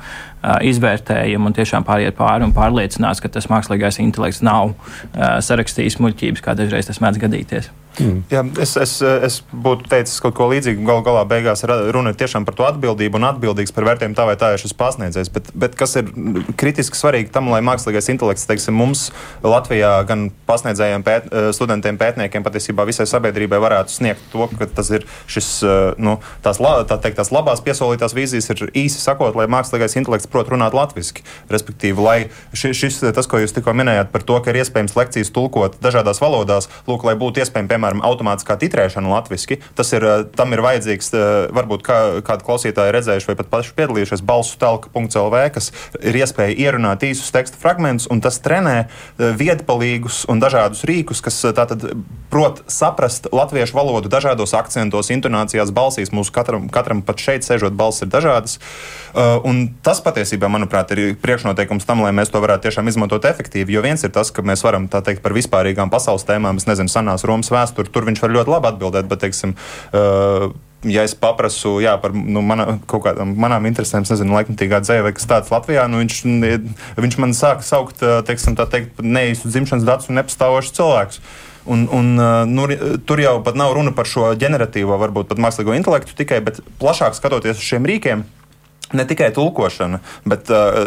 izvērtējumu un tiešām pāriet pāri un pārliecinās, ka tas mākslīgais intelekts nav sarakstījis muļķības, kā dažreiz tas mēdz gadīties. Mm. Jā, es, es, es būtu teicis kaut ko līdzīgu. Galu galā beigās runa ir tiešām par to atbildību un atbildīgs par vērtējumu tā vai tā ir šis pasniedzējs. Bet, bet kas ir kritiski svarīgi tam, lai mākslīgais intelekts, teiksim, mums Latvijā gan pasniedzējiem, pēt, eh, studentiem, pētniekiem, patiesībā visai sabiedrībai varētu sniegt to, ka tas ir šis, eh, nu, tās, tā teikt, tās labās piesolītās vīzijas ir īsi sakot, lai mākslīgais intelekts prot runāt latviski. Respektīvi, lai šis, šis tas, ko jūs tikko minējāt par to, ka ir iespējams lekcijas tulkot dažādās valodās, lūk, lai būtu iespējams, piemēram, piemēram, automātiskā titrēšana latviešu. Tas ir, eh, tam ir vajadzīgs, eh, varbūt kā, kādi klausītāji redzējuši vai pat paši piedalījušies balsu telka.lv, kas ir iespēja ierunāt īsus teksta fragmentus, un tas trenē eh, viedpalīgus un dažādus rīkus, kas tātad prot saprast latviešu valodu dažādos akcentos, intonācijās, balsīs. Mūsu katram, katram pat šeit sēžot, balss ir dažādas. Un tas patiesībā, manuprāt, ir priekšnoteikums tam, lai mēs to varētu tiešām izmantot efektīvi. Jo viens ir tas, ka mēs varam tā teikt par vispārīgām pasaules tēmām, es nezinu, senās Romas vēstures tur, tur viņš var ļoti labi atbildēt. Bet, teiksim, uh, ja es paprasu jā, par nu, mana, kādām manām interesēm, nezinu, laikmatīgā dzēja vai kas tāds Latvijā, nu, viņš, viņš man sāka saukt, teiksim, tā teikt, neīstu dzimšanas datus un nepastāvošus cilvēkus. Un, un, nu, tur jau pat nav runa par šo ģeneratīvo, varbūt pat mākslīgo intelektu tikai, bet plašāk skatoties uz šiem rīkiem Ne tikai tulkošana, bet uh,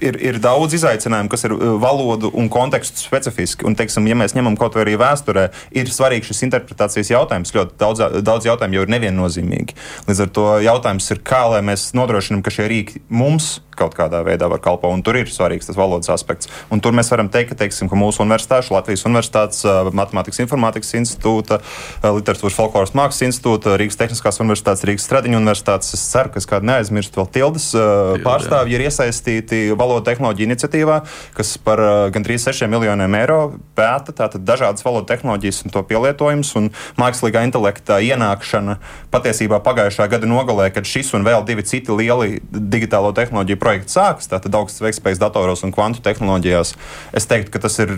ir, ir daudz izaicinājumu, kas ir uh, valodu un kontekstu specifiski. Un, teiksim, ja mēs ņemam kaut vai arī vēsturē, ir svarīgs šis interpretācijas jautājums. Ļoti daudz, daudz jautājumu jau ir neviennozīmīgi. Līdz ar to jautājums ir, kā lai mēs nodrošinām, ka šie rīki mums kaut kādā veidā var kalpot. Un tur ir svarīgs tas valodas aspekts. Un tur mēs varam teikt, ka, teiksim, ka mūsu universitāte, Latvijas Universitātes, Matemātikas informātikas institūta, Literatūras folkloras mākslas institūta, Rīgas Tehniskās universitātes, Rīgas Stradiņu universitātes. Es ceru, ka es kādu neaizmirstu vēl tildes pārstāvji ir iesaistīti valodu tehnoloģiju iniciatīvā, kas par gandrīz 6 miljoniem eiro pēta tātad dažādas valodu tehnoloģijas un to pielietojumus un mākslīgā intelekta ienākšana patiesībā pagājušā gada nogalē, kad šis un vēl divi citi lieli digitālo tehnoloģiju projekti sākas, tātad augstas veiktspējas datoros un kvantu tehnoloģijās, es teiktu, ka tas ir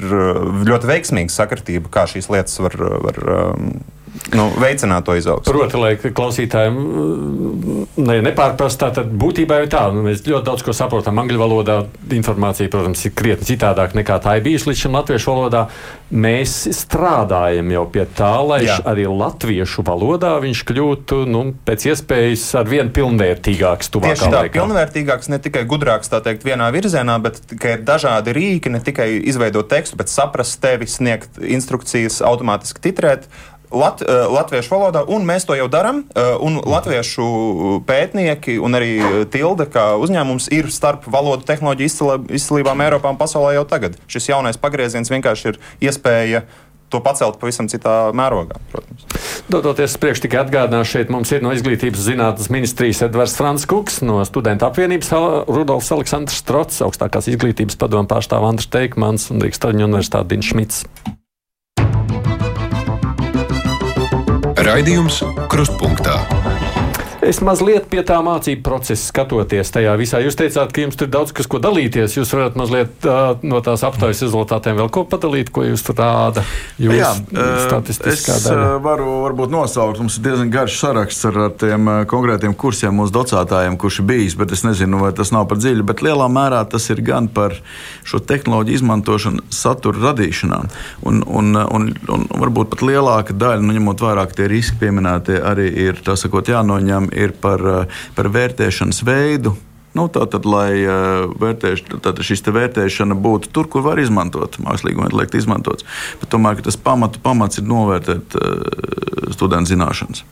ļoti veiksmīgs sakritība, kā šīs lietas var, var um, nu, veicināt to izaugsmu. Proti, lai klausītājiem ne, nepārprast, tad būtībā ir tā, nu, mēs ļoti daudz ko saprotam angļu valodā. Informācija, protams, ir krietni citādāk nekā tā ir bijusi līdz šim latviešu valodā. Mēs strādājam jau pie tā, lai Jā. arī latviešu valodā viņš kļūtu nu, pēc iespējas ar vien pilnvērtīgāks. Tieši tā, laikā. pilnvērtīgāks, ne tikai gudrāks, tā teikt, vienā virzienā, bet ka ir dažādi rīki, ne tikai izveidot tekstu, bet saprast tevi, sniegt instrukcijas, automātiski titrēt lat, uh, latviešu valodā, un mēs to jau darām. Un latviešu pētnieki un arī Tilde, kā uzņēmums, ir starp valodu tehnoloģiju izcilībām Eiropā un pasaulē jau tagad. Šis jaunais pagrieziens vienkārši ir iespēja to pacelt pavisam citā mērogā. Protams. Dodoties priekš tikai atgādināšu, šeit mums ir no Izglītības zinātnes ministrijas Edvards Frants Kuks, no Studentu apvienības Rudolfs Aleksandrs Strots, augstākās izglītības padomu pārstāv Andrs Teikmans un Rīgas Traģiņu universitāte Dins Šmits. Raidījums Krustpunktā. Es mazliet pie tā mācību procesa skatoties tajā visā. Jūs teicāt, ka jums tur daudz kas ko dalīties. Jūs varat mazliet uh, no tās aptaujas rezultātiem vēl ko padalīt, ko jūs tur rāda. Jūs Jā, statistiskā es daļa. varu varbūt nosaukt. Mums ir diezgan garš saraksts ar, ar tiem konkrētiem kursiem mūsu docētājiem, kurš ir bijis, bet es nezinu, vai tas nav par dziļu. Bet lielā mērā tas ir gan par šo tehnoloģiju izmantošanu satura radīšanā. Un, un, un, un varbūt pat lielāka daļa, nu, ņemot vairāk tie riski pieminētie, arī ir sakot, jānoņem ir par, eh, par vērtēšanas veidu, Nu, tātad, lai uh, vērtēš, tātad šis vērtēšana būtu tur, kur var izmantot mākslīgo intelektu, izmantots. Bet tomēr tas pamatu pamats ir novērtēt uh, studentu zināšanas.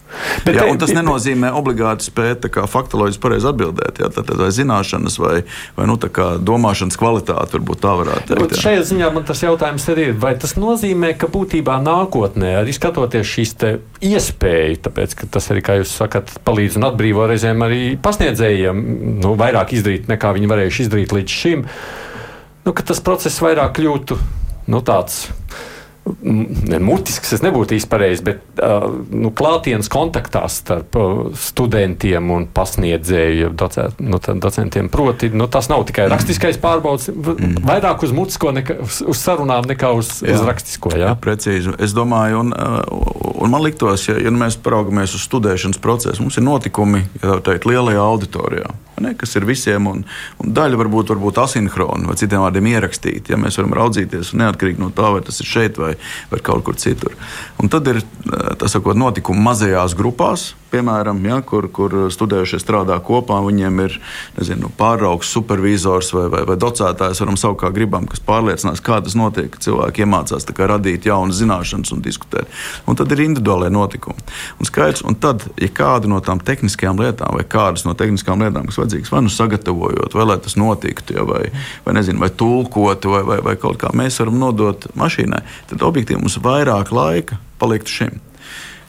Bet, jā, tas bet, nenozīmē obligāti spēt faktoloģiski pareizi atbildēt. Jā, tātad, vai zināšanas, vai, vai nu, domāšanas kvalitāte, varbūt tā varētu teikt. Jā. Šajā ziņā man tas jautājums ir, vai tas nozīmē, ka būtībā nākotnē, arī skatoties šīs iespējas, tāpēc, ka tas arī, kā jūs sakat, palīdz un atbrīvo reizēm arī pasniedzējiem. Nu, vairāk izdarīt, nekā viņi varējuši izdarīt līdz šim, nu, tas process vairāk kļūtu nu, tāds mutisks, tas nebūtu īsti pareizi, bet uh, nu, klātienes kontaktā starp uh, studentiem un pasniedzēju docē, nu, docentiem. Proti, nu, tas nav tikai rakstiskais pārbaudas, mm. vairāk uz mutisko, nekā, uz, uz sarunām nekā uz, jā. uz rakstisko. Jā? jā, precīzi. Es domāju, un, un man liktos, ja, ja mēs paraugamies uz studēšanas procesu, mums ir notikumi, ja teikt, lielajā auditorijā ne, kas ir visiem, un, un daļa varbūt, varbūt asinhrona, vai citiem vārdiem ierakstīta. Ja mēs varam raudzīties neatkarīgi no tā, vai tas ir šeit vai, vai kaut kur citur. Un tad ir sakot, notikumi mazajās grupās, piemēram, ja, kur, kur studējušie strādā kopā. Viņiem ir nezinu, pāraugs, supervizors vai, vai, vai docētājs, varam saukt kā gribam, kas pārliecinās, kā tas notiek, ka cilvēki iemācās radīt jaunas zināšanas un diskutēt. Un tad ir individuālai notikumi. Un, skaidrs, un tad, ja kāda no tām tehniskajām lietām vai kādas no tehniskām lietām, kas vajadzīgas, vai nu sagatavojot, vai lai tas notiktu, ja, vai, vai, nezinu, vai tulkot, vai, vai, vai kaut kā mēs varam nodot mašīnai, tad objektīvi mums vairāk laika paliktu šim.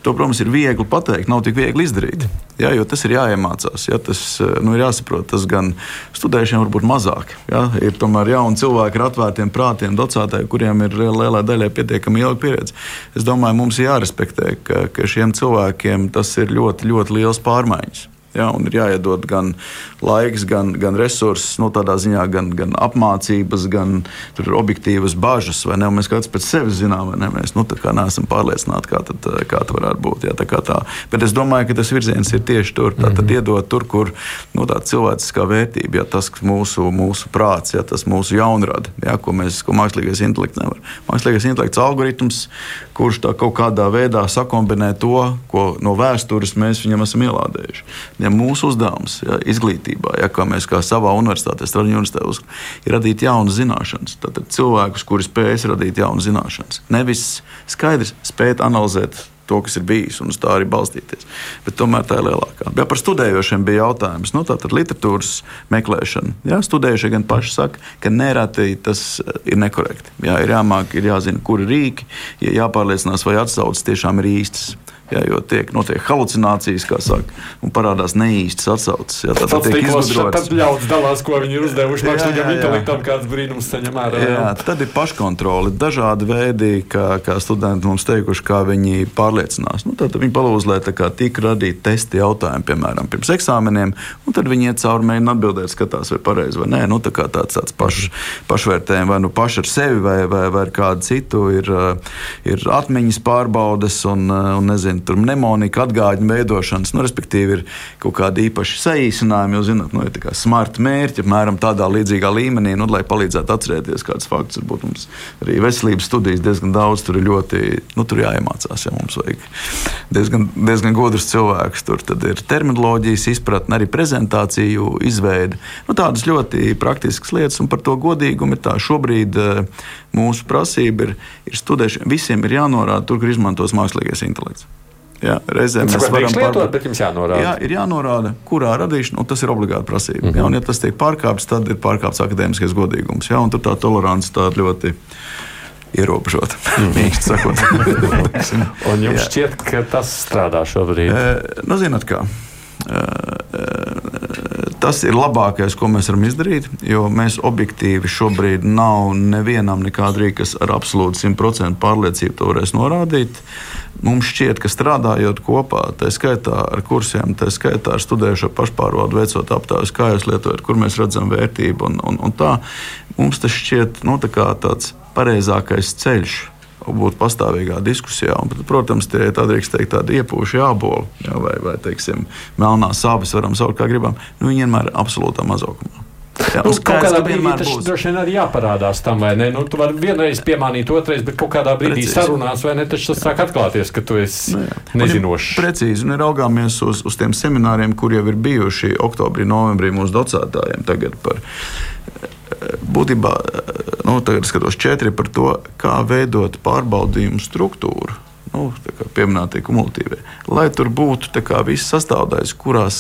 To, protams, ir viegli pateikt, nav tik viegli izdarīt. Jā, jo tas ir jāiemācās. Jā, tas nu, ir jāsaprot. Tas gan studējušiem var būt mazāk. Jā, ir tomēr jauni cilvēki ar atvērtiem prātiem, docētāji, kuriem ir lielā daļā pietiekami ilga pieredze. Es domāju, mums ir jārespektē, ka, ka šiem cilvēkiem tas ir ļoti, ļoti liels pārmaiņas. Ja, ir jāiedod gan laiks, gan, gan resursi, nu, tādā ziņā, gan, gan apmācības, gan objektīvas bažas. Mēs katrs pēc sevis zinām, vai ne? Mēs nu, neesam pārliecināti, kā, tad, kā tas varētu būt. Ja, tā tā. Bet es domāju, ka tas virziens ir tieši tur. Tad mm -hmm. iedot tur, kur nu, tā cilvēciskā vērtība, ja, tas mūsu, mūsu prāts, ja, tas mūsu jaunrada, ja, ko, mēs, ko mākslīgais intelekts nevar. Mākslīgais intelekts algoritms, kurš tā kaut kādā veidā sakombinē to, ko no vēstures mēs viņam esam ielādējuši ja mūsu uzdevums ja, izglītībā, ja, kā mēs kā savā universitātē, Stradiņu universitātē, ir radīt jaunas zināšanas. Tad cilvēkus, kuri spēj radīt jaunas zināšanas, nevis skaidrs spēt analizēt to, kas ir bijis, un uz tā arī balstīties. Bet tomēr tā ir lielākā. Ja par studējošiem bija jautājums, nu, tā tad literatūras meklēšana. Jā, studējušie gan paši saka, ka nereti tas eh, ir nekorekti. Jā, ir jāmāk, ir jāzina, kuri rīki, ja jāpārliecinās, vai atsauces tiešām ir īstas. Jā, jo tiek notiek halucinācijas, kā saka, un parādās neīstas atsauces. Jā, tad tiek izgudrots. Tad ļauts dalās, ko viņi ir uzdevuši mākslīgam intelektam, kāds brīnums saņem ārā. Jā, tad ir paškontrole, dažādi veidi, kā, kā studenti mums teikuši, kā viņi pārliecinās. Nu, tad viņi palūdz, lai tika radīti testi jautājumi, piemēram, pirms eksāmeniem, un tad viņi iet cauri mēģina atbildēt, skatās, vai pareizi vai nē. Nu, tā kā tāds, tāds paš, pašvērtējums vai nu paši ar sevi vai, vai, vai ar kādu citu ir, ir atmiņas pārbaudes un, un nezinu, tur mnemonika atgādņu veidošanas, nu, respektīvi, ir kaut kādi īpaši saīsinājumi, jo, zinot, nu, ir smart mērķi, apmēram tādā līdzīgā līmenī, nu, lai palīdzētu atcerēties kādus faktus. Varbūt mums arī veselības studijas diezgan daudz, tur ir ļoti, nu, tur jāiemācās, ja mums vajag diezgan, diezgan gudrs cilvēks. Tur ir terminoloģijas izpratne, arī prezentāciju izveide. Nu, tādas ļoti praktiskas lietas, un par to godīgumu ir tā. Šobrīd uh, mūsu prasība ir, ir studēšana. Visiem ir jānorāda tur, kur izmantos mākslīgais intelekts. Jā, reizēm mēs varam lietot, bet jums jānorāda. Jā, ir jānorāda, kurā radīšana, un tas ir obligāti prasība. Mm -hmm. jā, un, ja tas tiek pārkāpts, tad ir pārkāpts akadēmiskais godīgums. Jā, un tur tā tolerance tāda ļoti ierobežota. Mm. sakot, un jums jā. šķiet, ka tas strādā šobrīd? E, nu, zināt, kā. E, tas ir labākais, ko mēs varam izdarīt, jo mēs objektīvi šobrīd nav nevienam nekāda rīka, kas ar absolūti 100% pārliecību to varēs norādīt. Mums šķiet, ka strādājot kopā, tā skaitā ar kursiem, tā skaitā ar studējušo pašpārvaldu, veicot aptaujas, kā jūs lietojat, kur mēs redzam vērtību un, un, un tā, mums tas šķiet nu, tā tāds pareizākais ceļš būt pastāvīgā diskusijā. Un, protams, tie ir tādi, teikt, tādi iepūši jāboli, jā, vai, vai teiksim, melnās sāpes, varam saukt kā gribam. Nu, viņi vienmēr ir absolūtā mazākumā. Jā, nu, kaut kādā brīdī tas droši vien arī jāparādās tam, vai ne? Nu, tu vari vienreiz piemānīt, otrreiz, bet kaut kādā brīdī precīzi. sarunās, vai ne? Tas sāk atklāties, ka tu esi nu, nezinošs. Precīzi, un ir raugāmies uz, uz tiem semināriem, kur jau ir bijuši oktobrī, novembrī mūsu docētājiem tagad par būtībā nu, tagad skatos četri par to, kā veidot pārbaudījumu struktūru. Nu, Pieminētie kumulatīvie. Lai tur būtu viss sastāvdaļas, kurās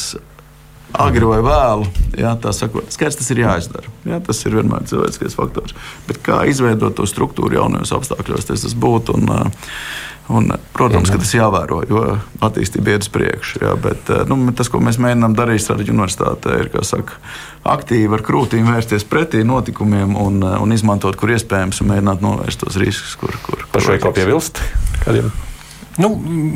agri vai vēlu, jā, tā sakot, skaidrs, tas ir jāizdara. Jā, tas ir vienmēr cilvēciskais faktors. Bet kā izveidot to struktūru jaunajos apstākļos, tas, tas būtu. Un, Un, protams, ka tas jāvēro, jo attīstība iet uz priekšu. Jā, bet nu, tas, ko mēs mēģinām darīt Stradiņu universitātē, ir saka, aktīvi ar krūtīm vērsties pretī notikumiem un, un izmantot, kur iespējams, un mēģināt novērst tos riskus, kur. kur Pašai kaut piebilst? Kādiem? Nu,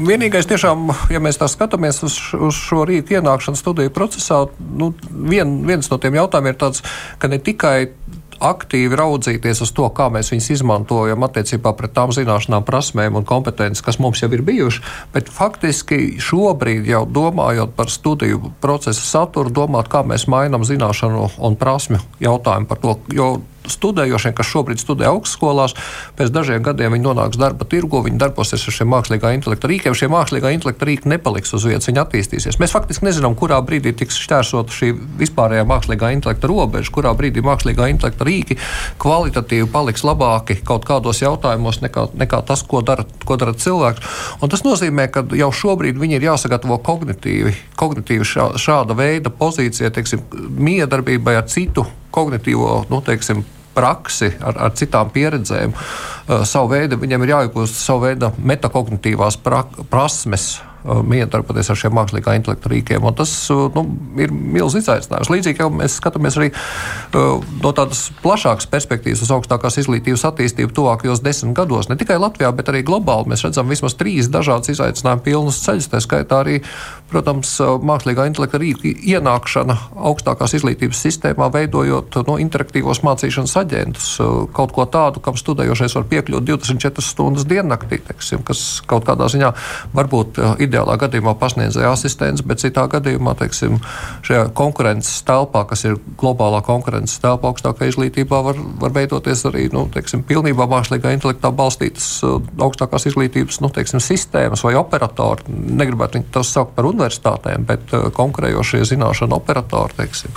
vienīgais, tiešām, ja mēs tā skatāmies uz, uz šo rīku ienākšanu studiju procesā, nu, vien, viens no tiem jautājumiem ir tāds, ka ne tikai aktīvi raudzīties uz to, kā mēs viņus izmantojam attiecībā pret tām zināšanām, prasmēm un kompetences, kas mums jau ir bijuši. Bet faktiski šobrīd jau domājot par studiju procesa saturu, domāt, kā mēs mainām zināšanu un prasmu jautājumu par to. Jo studējošie, kas šobrīd studē augstskolās, pēc dažiem gadiem viņi nonāks darba tirgu, viņi darbosies ar šiem mākslīgā intelekta rīkiem. Šie mākslīgā intelekta rīki nepaliks uz vietas, viņi attīstīsies. Mēs faktiski nezinām, kurā brīdī tiks šķērsot šī vispārējā mākslīgā intelekta robeža, kurā brīdī mākslīgā intelekta rīki kvalitatīvi paliks labāki kaut kādos jautājumos nekā, nekā tas, ko dara, ko dara cilvēks. Un tas nozīmē, ka jau šobrīd viņi ir jāsagatavo kognitīvi, kognitīvi šā, šāda veida pozīcija, teiksim, miedarbībai ar citu kognitīvo nu, teiksim, praksi, ar, ar citām pieredzēm. Uh, savu veidu viņam ir jāiegūst savu veidu metakognitīvās pra, prasmes Uh, miedarboties ar šiem mākslīgā intelekta rīkiem. Tas uh, nu, ir milzīgs izaicinājums. Līdzīgi jau mēs skatāmies arī uh, no tādas plašākas perspektīvas uz augstākās izglītības attīstību tuvākajos desmit gados. Ne tikai Latvijā, bet arī globāli mēs redzam vismaz trīs dažādas izaicinājumu pilnas ceļus. Tā skaitā arī, protams, mākslīgā intelekta rīku ienākšana augstākās izglītības sistēmā, veidojot no interaktīvos mācīšanas aģentus, kaut ko tādu, kam studējošais var piekļūt 24 stundas diennaktī, teiksim, kas kaut kādā ziņā varbūt ideāli ideālā gadījumā pasniedzēja asistents, bet citā gadījumā, teiksim, šajā konkurences telpā, kas ir globālā konkurences telpa augstākā izglītībā, var, var veidoties arī nu, teiksim, pilnībā mākslīgā intelektā balstītas uh, augstākās izglītības nu, teiksim, sistēmas vai operatori. Negribētu tos saukt par universitātēm, bet uh, konkurējošie zināšanu operatori. Teiksim.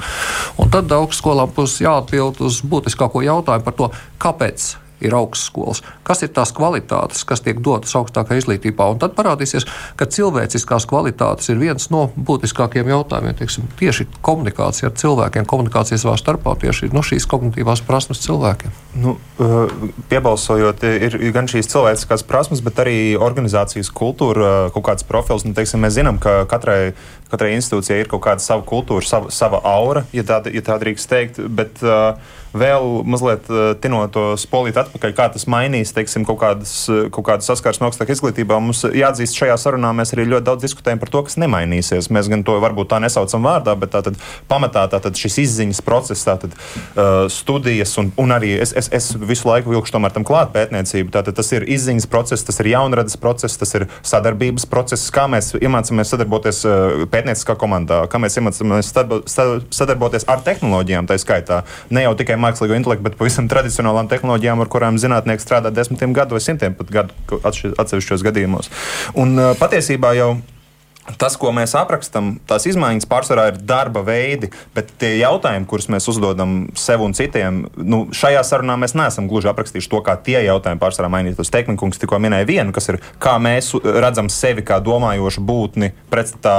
Un tad augstskolām būs jāatbild uz būtiskāko jautājumu par to, kāpēc ir augstskolas. Kas ir tās kvalitātes, kas tiek dotas augstākā izglītībā? Un tad parādīsies, ka cilvēciskās kvalitātes ir viens no būtiskākajiem jautājumiem. Tieksim, tieši komunikācija ar cilvēkiem, komunikācija savā starpā, tieši no šīs kognitīvās prasmes cilvēkiem. Nu, uh, piebalsojot, ir gan šīs cilvēciskās prasmes, bet arī organizācijas kultūra, uh, kaut kāds profils. Nu, teiksim, mēs zinām, ka katrai katrai institūcijai ir kaut kāda sava kultūra, sava, sava aura, ja tā, ja tā drīkst teikt. Bet, uh, vēl mazliet uh, tinot to spolīt atpakaļ, kā tas mainīs teiksim, kaut kādas, uh, kaut kādas saskarsmes augstākā izglītībā. Mums jāatzīst, šajā sarunā mēs arī ļoti daudz diskutējam par to, kas nemainīsies. Mēs gan to varbūt tā nesaucam vārdā, bet tātad pamatā tātad šis izziņas process, tātad uh, studijas un, un arī es, es, es visu laiku vilkšu tomēr tam klāt pētniecību. Tātad tas ir izziņas process, tas ir jaunradas process, tas ir sadarbības process, kā mēs iemācāmies sadarboties pētnieciskā komandā, kā mēs iemācāmies sadarboties ar tehnoloģijām, tā skaitā. Ne jau tikai mākslīgo intelektu, bet pavisam tradicionālām tehnoloģijām, ar kurām zinātnieki strādā desmitiem gadu vai simtiem pat gadu atsevišķos gadījumos. Un patiesībā jau. Tas, ko mēs aprakstām, tās izmaiņas pārsvarā ir darba veidi, bet tie jautājumi, kurus mēs uzdodam sev un citiem, nu, šajā sarunā mēs neesam gluži aprakstījuši to, kā tie jautājumi pārsvarā mainītos. Teikminkungs tikko minēja vienu, kas ir, kā mēs redzam sevi kā domājošu būtni pretstatā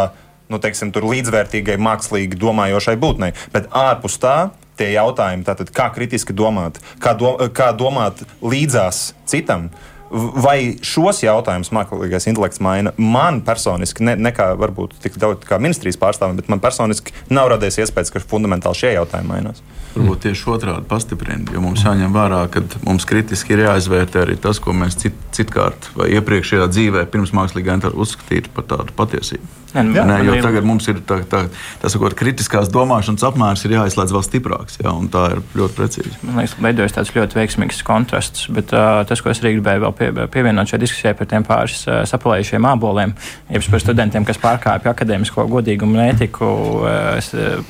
nu, teiksim, līdzvērtīgai, mākslīgi domājošai būtnei. Bet ārpus tā tie jautājumi, tātad, kā kritiski domāt, kā, do, kā domāt līdzās citam. Vai šos jautājumus mākslīgais intelekts maina? Man personiski, ne, ne kā varbūt tik daudz kā ministrijas pārstāvim, bet man personiski nav radies iespējas, ka fundamentāli šie jautājumi mainās. Varbūt tieši otrādi pastiprina, jo mums jāņem vērā, ka mums kritiski ir jāizvērtē arī tas, ko mēs cit, citkārt vai iepriekšējā dzīvē pirms mākslīgā intelekta uzskatītu par tādu patiesību. Jā, nu, Nē, jo tagad mums ir tā, tā, tā sakot, kritiskās domāšanas apmērs ir jāizslēdz vēl stiprāks, jā, un tā ir ļoti precīzi. Man liekas, veidojas tāds ļoti veiksmīgs kontrasts, bet uh, tas, ko es arī gribēju vēl pie, pievienot šai diskusijai par tiem pāris uh, sapalējušiem āboliem, jeb par studentiem, kas pārkāpja akadēmisko godīgumu un ētiku, uh, es uh,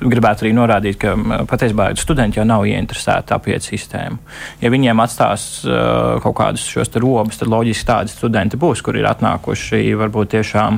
gribētu arī norādīt, ka patiesībā studenti jau nav ieinteresēti apiet sistēmu. Ja viņiem atstās uh, kaut kādus šos robus, tad loģiski tādi studenti būs, kur ir atnākuši varbūt tiešām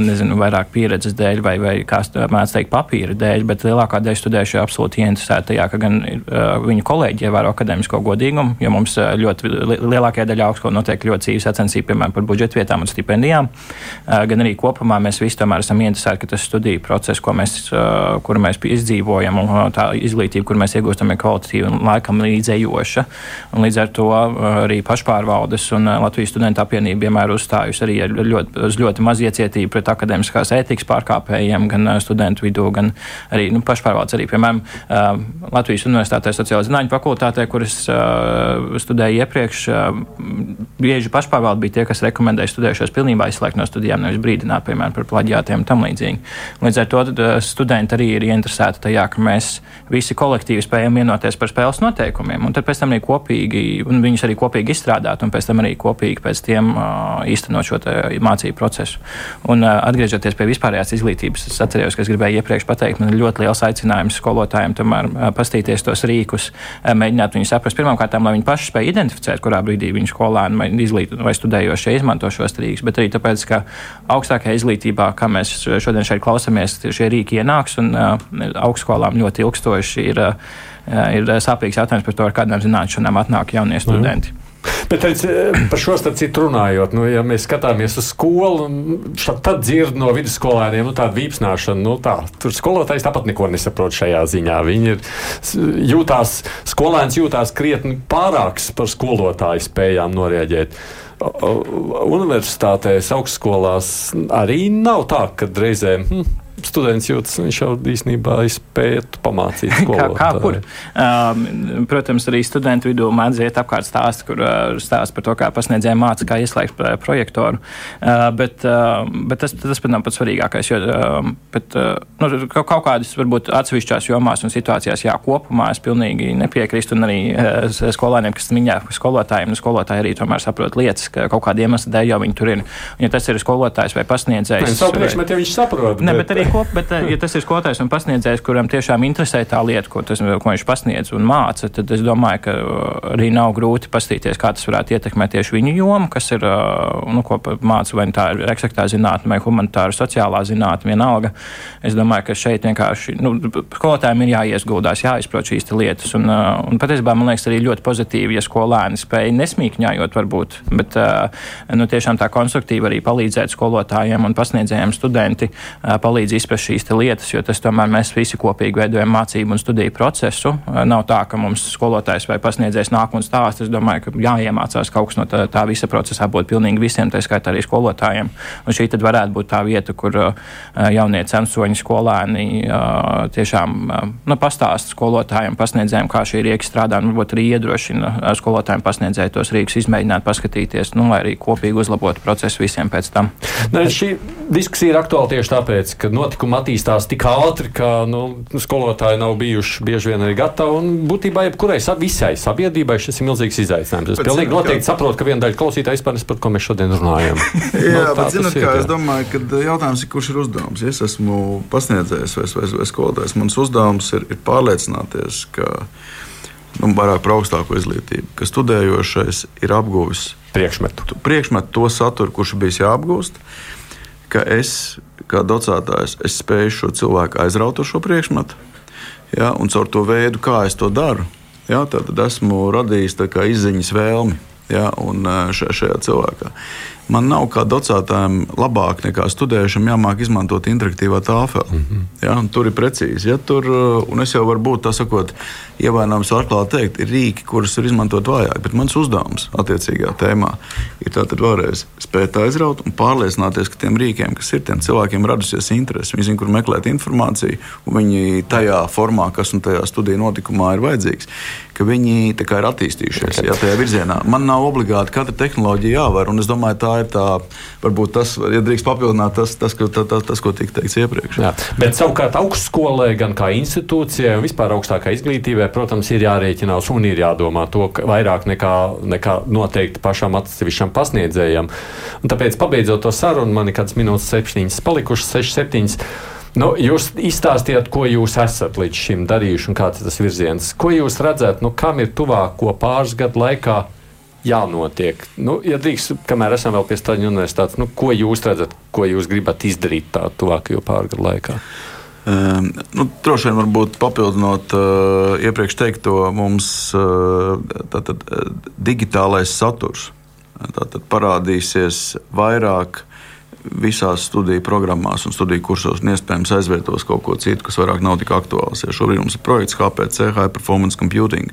nezinu, vairāk pieredzes dēļ, vai, vai kā mēdz teikt, papīra dēļ, bet lielākā daļa studējuši ir absolūti ieinteresēti tajā, ka gan viņu kolēģi ievēro akadēmisko godīgumu, jo mums ļoti lielākajā daļā augstskolu notiek ļoti cīvas sacensība, piemēram, par budžeta vietām un stipendijām, gan arī kopumā mēs visi tomēr esam ieinteresēti, ka tas studiju process, ko mēs, kuru mēs izdzīvojam, un tā izglītība, kur mēs iegūstam, ir kvalitatīva un laikam līdzējoša. Un līdz ar to arī pašpārvaldes un Latvijas studentu apvienība vienmēr uzstājusi arī ar ļoti, uz ļoti maz iecietību pret akadēmiskās ētikas pārkāpējiem, gan studentu vidū, gan arī nu, pašpārvaldes. Arī, piemēram, Latvijas Universitātē sociālajā zinātņu fakultātē, kuras studēju iepriekš, bieži pašpārvalde bija tie, kas rekomendēja studējušos pilnībā izslēgt no studijām, nevis brīdināt, piemēram, par plaģiātiem un tam līdzīgi. Līdz ar to studenti arī ir interesēti tajā, ka mēs visi kolektīvi spējam vienoties par spēles noteikumiem, un tad pēc tam arī kopīgi, un viņus arī kopīgi izstrādāt, un pēc tam arī kopīgi pēc tiem īstenot šo mācību procesu. Un, atgriežoties pie vispārējās izglītības, es atceros, ka es gribēju iepriekš pateikt, man ir ļoti liels aicinājums skolotājiem tomēr pastīties tos rīkus, mēģināt viņus saprast pirmkārt, lai viņi paši spēj identificēt, kurā brīdī viņu skolēni vai, izglīt, vai studējošie izmanto šos rīkus, bet arī tāpēc, ka augstākajā izglītībā, kā mēs šodien šeit klausāmies, šie rīki ienāks un augstskolām ļoti ilgstoši ir, ir sāpīgs jautājums par to, ar kādām zināšanām atnāk jaunie studenti. Mm. Bet teic, par šo starp citu runājot, nu, ja mēs skatāmies uz skolu, tad dzird no vidusskolēniem nu, tādu vīpsnāšanu. Nu, tā, tur skolotājs tāpat neko nesaprot šajā ziņā. Viņi ir jūtās, skolēns jūtās krietni pārāks par skolotāju spējām norēģēt. Universitātēs, augstskolās arī nav tā, ka reizēm. Hm, students jūtas, viņš jau īstenībā spētu pamācīt skolotāju. kā, kā kur? Um, protams, arī studentu vidū mēdz iet apkārt stāsts, kur uh, stāsta par to, kā pasniedzēja māca, kā ieslēgt projektoru. Uh, bet, uh, bet tas, tas pat nav pats svarīgākais, jo uh, bet, uh, nu, kaut, kaut kādas varbūt atsevišķās jomās un situācijās, jā, kopumā es pilnīgi nepiekrīstu, un arī uh, skolēniem, kas miņā skolotājiem, nu, skolotāji arī tomēr saprot lietas, ka kaut kāda iemesla dēļ jau viņi tur ir. Un, ja tas ir skolotājs vai pasniedzējs. Nē, savu priekšmetu, ja viņš saprot. Ne, bet, bet arī kop, bet, ja tas ir skolotājs un pasniedzējs, kuram tiešām interesē tā lieta, ko, tas, ko viņš pasniedz un māca, tad es domāju, ka arī nav grūti pastīties, kā tas varētu ietekmēt tieši viņu jomu, kas ir, nu, ko māca, vai tā ir eksaktā zinātne vai humanitāra sociālā zinātne, vienalga. Es domāju, ka šeit vienkārši, nu, skolotājiem ir jāiesguldās, jāizprot šīs lietas. Un, un patiesībā man liekas arī ļoti pozitīvi, ja skolēni spēj nesmīkņājot varbūt, bet, nu, tiešām tā konstruktīvi arī palīdzēt skolotājiem un pasniedzējiem studenti palīdz izprast šīs lietas, jo tas tomēr mēs visi kopīgi veidojam mācību un studiju procesu. Nav tā, ka mums skolotājs vai pasniedzējs nāk un stāsta. Es domāju, ka jāiemācās kaut kas no tā, tā visa procesā būt pilnīgi visiem, tā skaitā arī skolotājiem. Un šī tad varētu būt tā vieta, kur jaunie censoņi skolēni tiešām nu, pastāsta skolotājiem, pasniedzējiem, kā šī rieka strādā, un varbūt arī iedrošina skolotājiem pasniedzēju tos rīkus izmēģināt, paskatīties, nu, lai arī kopīgi uzlabotu procesu visiem pēc tam. Ne, šī diskusija ir aktuāla tieši tāpēc, ka notikumi attīstās tik ātri, ka nu, skolotāji nav bijuši bieži vien arī gatavi. Un būtībā jebkurai visai sabiedrībai šis ir milzīgs izaicinājums. Es bet, pilnīgi noteikti kā... saprotu, ka viena daļa klausītāja vispār nesaprot, par ko mēs šodien runājam. jā, nu, bet zinot, kā ir, es domāju, ka jautājums ir, kurš ir uzdevums. Es esmu pasniedzējs vai, vai, vai skolotājs. Mans uzdevums ir, ir pārliecināties, ka nu, vairāk par augstāko izglītību, ka studējošais ir apguvis priekšmetu. priekšmetu to saturu, kurš bijis jāapgūst. Ka es, kā docētājs, es spēju šo cilvēku aizraut ar šo priekšmetu, ja, un caur to veidu, kā es to daru, ja, tad esmu radījis izziņas vēlmi ja, šajā cilvēkā. Man nav kā docētājam labāk nekā studējušam jāmāk izmantot interaktīvā tāfelē. Mm -hmm. ja, tur ir precīzi. Ja, tur, un es jau varu būt tā sakot, ievainojams, var klāt teikt, ir rīki, kurus var izmantot vājāk. Bet mans uzdevums attiecīgajā tēmā ir tātad vēlreiz spēt aizraut un pārliecināties, ka tiem rīkiem, kas ir, tiem cilvēkiem radusies interese. Viņi zina, kur meklēt informāciju, un viņi tajā formā, kas un tajā studiju notikumā ir vajadzīgs, ka viņi kā, ir attīstījušies ja, tajā virzienā. Man nav obligāti katra tehnoloģija jāvar, un es domāju, tā ir tā, varbūt tas, ja drīkst papildināt, tas, tas, tas, tas, tas ko tika teikts iepriekš. Jā. Bet savukārt augstskolē, gan kā institūcijai, un vispār augstākā izglītībā, protams, ir jārēķinās un ir jādomā to vairāk nekā, nekā noteikti pašam atsevišķam pasniedzējam. Un tāpēc, pabeidzot to sarunu, man ir kāds minūtes septiņas palikušas, sešas, septiņas. Nu, jūs izstāstījāt, ko jūs esat līdz šim darījuši un kāds ir tas virziens. Ko jūs redzat, nu, kam ir tuvāko pāris gadu laikā jānotiek? Nu, ja drīkst, kamēr esam vēl pie Staļņa universitātes, nu, ko jūs redzat, ko jūs gribat izdarīt tā tuvākajo pāris gadu laikā? Um, nu, droši vien, varbūt papildinot uh, iepriekš teikto, mums uh, tātad, uh, digitālais saturs tātad, parādīsies vairāk visās studiju programmās un studiju kursos, un iespējams aizvietos kaut ko citu, kas vairāk nav tik aktuāls. Ja šobrīd mums ir projekts HPC, High Performance Computing,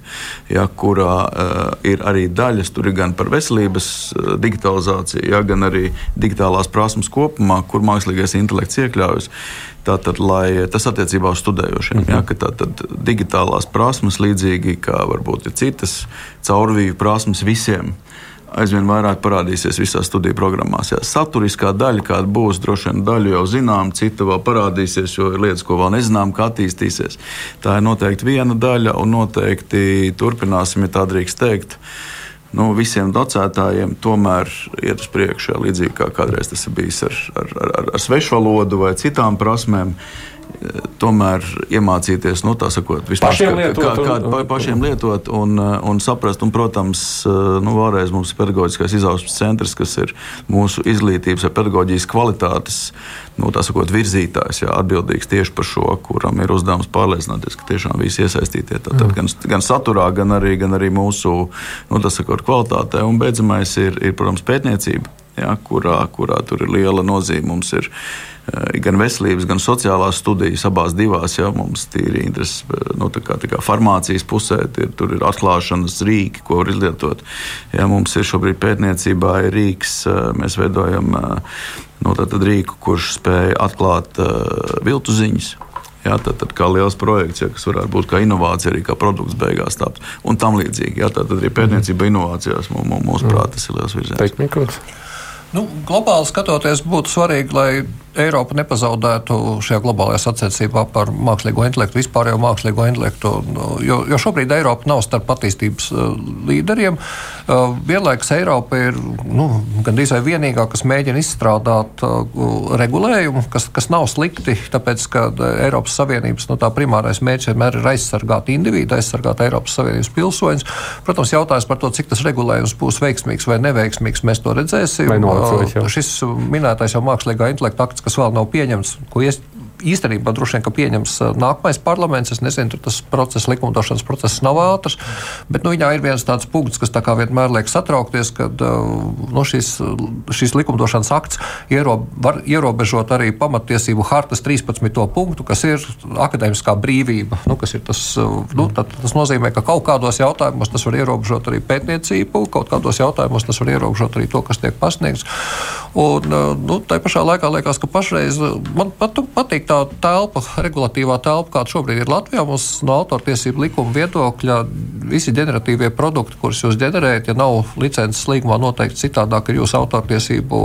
ja, kurā uh, ir arī daļas, tur ir gan par veselības uh, digitalizāciju, ja, gan arī digitālās prasmes kopumā, kur mākslīgais intelekts iekļaujas. Tātad, lai tas attiecībā uz studējošiem, -hmm. ja, ka tātad digitālās prasmes, līdzīgi kā varbūt ir citas caurvīju prasmes visiem, aizvien vairāk parādīsies visās studiju programmās. Jā. Saturiskā daļa, kāda būs, droši vien daļu jau zinām, cita vēl parādīsies, jo ir lietas, ko vēl nezinām, kā attīstīsies. Tā ir noteikti viena daļa, un noteikti turpināsim, ja tā drīkst teikt. Nu, visiem docētājiem tomēr iet uz priekšu, līdzīgi kā kādreiz tas ir bijis ar, ar, ar, ar svešvalodu vai citām prasmēm. Uh, tomēr iemācīties, nu, tā sakot, vispār, pašiem lietot, kā, kā, un, pašiem lietot un, un saprast. Un, protams, nu, vēlreiz mums ir pedagoģiskais izaugsmes centrs, kas ir mūsu izglītības vai pedagoģijas kvalitātes nu, sakot, virzītājs, jā, atbildīgs tieši par šo, kuram ir uzdevums pārliecināties, ka tiešām visi iesaistītie tātad, mm. gan, gan saturā, gan arī, gan arī mūsu nu, sakot, kvalitātē. Un beidzamais ir, ir protams, pētniecība, jā, kurā, kurā tur ir liela nozīme. Mums ir Eh, gan veselības, gan sociālās studijas abās divās. Ja, mums ir interesi eh, nu, tā kā, tā kā farmācijas pusē, ir, tur ir atklāšanas rīki, ko var izlietot. Ja, mums ir šobrīd pētniecībā ir rīks, eh, mēs veidojam nu, rīku, kurš spēj atklāt uh, viltu ziņas. Jā, tad, tad kā liels projekts, ja, kas varētu būt kā inovācija, arī kā produkts beigās tapt un tam līdzīgi. Jā, tad arī pētniecība inovācijās mūsuprāt tas ir liels virziens. Nu, globāli skatoties, būtu svarīgi, lai Eiropa nepazaudētu šajā globālajā sacensībā par mākslīgo intelektu, vispārējo mākslīgo intelektu. Jo, jo šobrīd Eiropa nav starp attīstības uh, līderiem. Uh, vienlaikus Eiropa ir nu, gandrīz vai vienīgā, kas mēģina izstrādāt uh, regulējumu, kas, kas nav slikti, tāpēc ka Eiropas Savienības nu, primārais mērķis vienmēr ir aizsargāt individu, aizsargāt Eiropas Savienības pilsoņus. Protams, jautājums par to, cik tas regulējums būs veiksmīgs vai neveiksmīgs, mēs to redzēsim. Šis minētais jau mākslīgā intelekta akts, kas vēl nav pieņemts, ko ies, īstenībā droši vien, ka pieņems nākamais parlaments. Es nezinu, tur tas process, likumdošanas process nav ātrs, bet nu, viņā ir viens tāds punkts, kas tā kā vienmēr liek satraukties, ka nu, šis, šis likumdošanas akts iero, var ierobežot arī pamatiesību hartas 13. punktu, kas ir akadēmiskā brīvība. Nu, ir tas, nu, tad, tas nozīmē, ka kaut kādos jautājumos tas var ierobežot arī pētniecību, kaut kādos jautājumos tas var ierobežot arī to, kas tiek pasniegts. Un, nu, tā pašā laikā liekas, ka pašreiz man pat, patīk tā telpa, regulatīvā telpa, kāda šobrīd ir Latvijā, mums no autortiesību likuma viedokļa visi ģeneratīvie produkti, kurus jūs ģenerējat, ja nav licences līgumā noteikti citādāk, ir jūsu autortiesību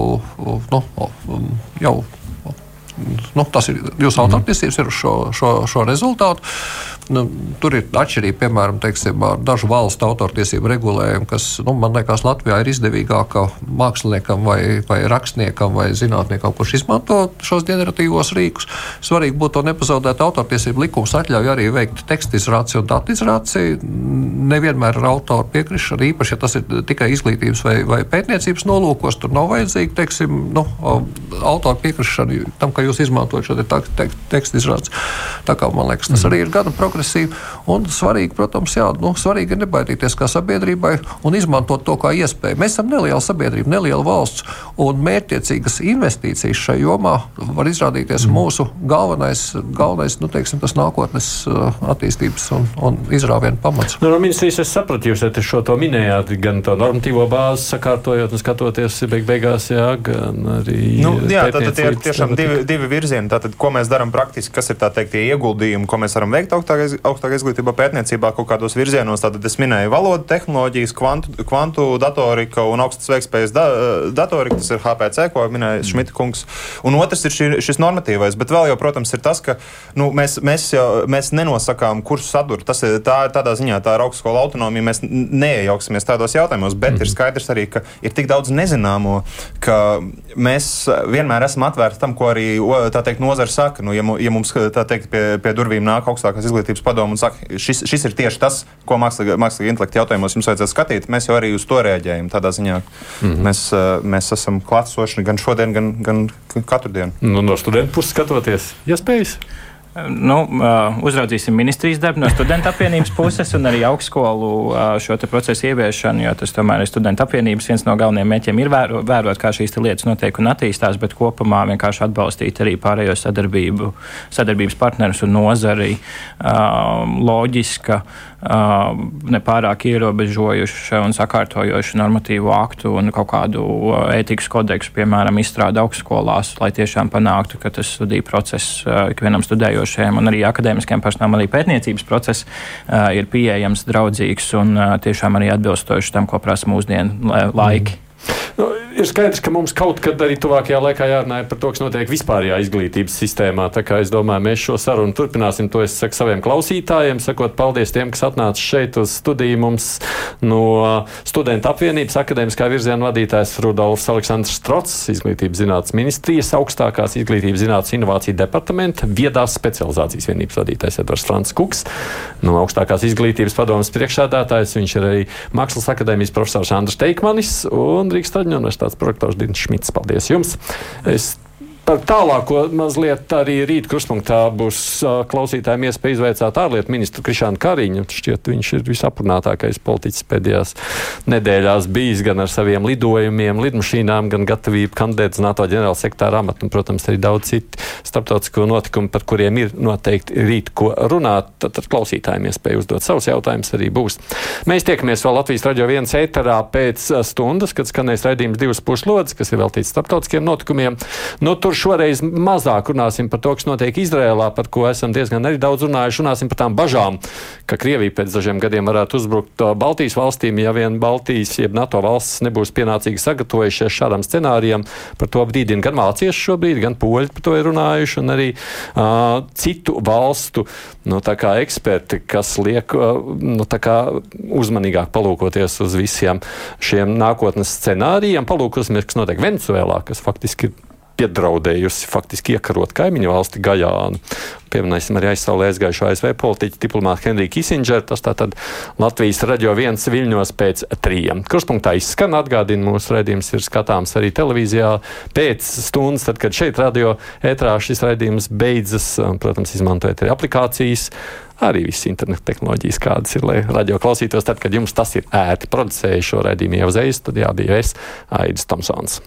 nu, jau nu, tas ir jūsu mhm. autortiesības, ir uz šo, šo, šo rezultātu. Nu, tur ir atšķirība, piemēram, teiksim, ar dažu valstu autortiesību regulējumu, kas nu, man liekas, Latvijā ir izdevīgāk māksliniekam vai, vai rakstniekam vai zinātniekam, kurš izmanto šos generatīvos rīkus. Svarīgi būtu to nepazaudēt. Autortiesību likums atļauj arī veikt tekstu izrāciju un datu izrāciju. Nevienmēr ar autoru piekrišanu, īpaši, ja tas ir tikai izglītības vai, vai pētniecības nolūkos, tur nav vajadzīga teiksim, nu, autoru piekrišana tam, ka jūs izmantojat šo te tekstu izrādes. Tā kā man liekas, tas arī ir gana progresīvi progresīvi. Un svarīgi, protams, jā, nu, svarīgi ir nebaidīties kā sabiedrībai un izmantot to kā iespēju. Mēs esam neliela sabiedrība, neliela valsts, un mērķiecīgas investīcijas šajā jomā var izrādīties mm. mūsu galvenais, galvenais nu, teiksim, nākotnes uh, attīstības un, un izrāvienu pamats. Nu, no ministrijas es sapratu, jūs šo to minējāt, gan to normatīvo bāzi sakārtojot un skatoties beig beigās, jā, gan arī. Nu, jā, tātad tie ir tiešām divi, divi virzieni. Tātad, ko mēs darām praktiski, kas ir tā teikt, tie ieguldījumi, ko mēs varam veikt augstāk augstākā izglītībā, pētniecībā kaut kādos virzienos. Tātad es minēju valodu, tehnoloģijas, kvantu, kvantu datorika un augstas veiktspējas da, datorika. Tas ir HPC, ko minēja Šmita kungs. Un otrs ir šī, šis normatīvais. Bet vēl jau, protams, ir tas, ka nu, mēs, mēs, jau, mēs nenosakām kursu saduru. Tas ir tā, tādā ziņā, tā ir augstskola autonomija. Mēs neiejauksimies tādos jautājumos, bet mm. ir skaidrs arī, ka ir tik daudz nezināmo, ka mēs vienmēr esam atvērti tam, ko arī teikt, nozara saka. Nu, ja, ja mums teikt, pie, pie durvīm nāk augstākās izglītības padomu un saka, šis, šis ir tieši tas, ko mākslīgā, mākslīgā intelekta jautājumos jums vajadzētu skatīt. Mēs jau arī uz to reaģējam. Tādā ziņā mm -hmm. mēs, mēs esam klātsoši gan šodien, gan, gan katru dienu. Nu, no studentu puses skatoties, iespējas. Ja Nu, uzraudzīsim ministrijas darbu no studentu apvienības puses un arī augstskolu šo procesu ieviešanu, jo tas tomēr ir studentu apvienības viens no galvenajiem mēķiem ir vēro, vērot, kā šīs lietas notiek un attīstās, bet kopumā vienkārši atbalstīt arī pārējo sadarbību, sadarbības partnerus un nozari loģiska, nepārāk ierobežojuša un sakārtojoša normatīvu aktu un kaut kādu ētikas kodeksu, piemēram, izstrāda augstskolās, lai tiešām panāktu, ka tas studiju process ikvienam studējot strādājošiem un arī akadēmiskiem personām, arī pētniecības process uh, ir pieejams, draudzīgs un uh, tiešām arī atbilstošs tam, ko prasa mūsdienu laiki. Mm. Nu, ir skaidrs, ka mums kaut kad arī tuvākajā laikā jārunā par to, kas notiek vispārējā izglītības sistēmā. Tā kā es domāju, mēs šo sarunu turpināsim. To es saku saviem klausītājiem, sakot paldies tiem, kas atnāca šeit uz studiju. Mums no Studentu apvienības akadēmiskā virziena vadītājs Rudolfs Aleksandrs Strots, Izglītības zinātnes ministrijas augstākās izglītības zinātnes inovāciju departamenta viedās specializācijas vienības vadītājs Edvards Frants Kuks, no augstākās izglītības padomas priekšsēdētājs. Viņš ir arī Mākslas akadēmijas profesors Andris Teikmanis un Rīgas Traģņu universitātes prorektors Dīns Šmits. Paldies jums! Es tālāko mazliet arī rīt krustpunktā būs klausītājiem iespēja izveicāt ārlietu ministru Krišānu Kariņu. Šķiet, viņš ir visaprunātākais politiķis pēdējās nedēļās bijis gan ar saviem lidojumiem, lidmašīnām, gan gatavību kandidēt uz NATO ģenerāla sektāra amatu. Un, protams, arī daudz citu starptautisko notikumu, par kuriem ir noteikti rīt ko runāt. Tad, tad klausītājiem iespēja uzdot savus jautājumus arī būs. Mēs tiekamies vēl Latvijas raidījā viens ēterā pēc stundas, kad skanēs raidījums divas puslodes, kas ir veltīts starptautiskiem notikumiem. No, nu, tur šoreiz mazāk runāsim par to, kas notiek Izrēlā, par ko esam diezgan arī daudz runājuši. Runāsim par tām bažām, ka Krievija pēc dažiem gadiem varētu uzbrukt Baltijas valstīm, ja vien Baltijas, jeb NATO valsts nebūs pienācīgi sagatavojušies šādam scenārijam. Par to brīdina gan vācieši šobrīd, gan poļi par to ir runājuši, un arī uh, citu valstu nu, eksperti, kas liek uh, nu, uzmanīgāk palūkoties uz visiem šiem nākotnes scenārijiem. Palūkosimies, kas notiek Venecuēlā, kas faktiski ir piedraudējusi faktiski iekarot kaimiņu valsti Gajānu. Pieminēsim arī aizsaulē aizgājušo ASV politiķu diplomātu Henriju Kisindžeru. Tas tātad Latvijas radio viens viļņos pēc trījiem. Kurspunktā izskan atgādina, mūsu redzījums ir skatāms arī televīzijā pēc stundas, tad, kad šeit radio ētrā šis redzījums beidzas. Protams, izmantojiet arī aplikācijas arī visas interneta tehnoloģijas, kādas ir, lai radio klausītos, tad, kad jums tas ir ērti. Producēju šo raidījumu jau uzreiz, tad jā, bija es, Aidis Tomsons.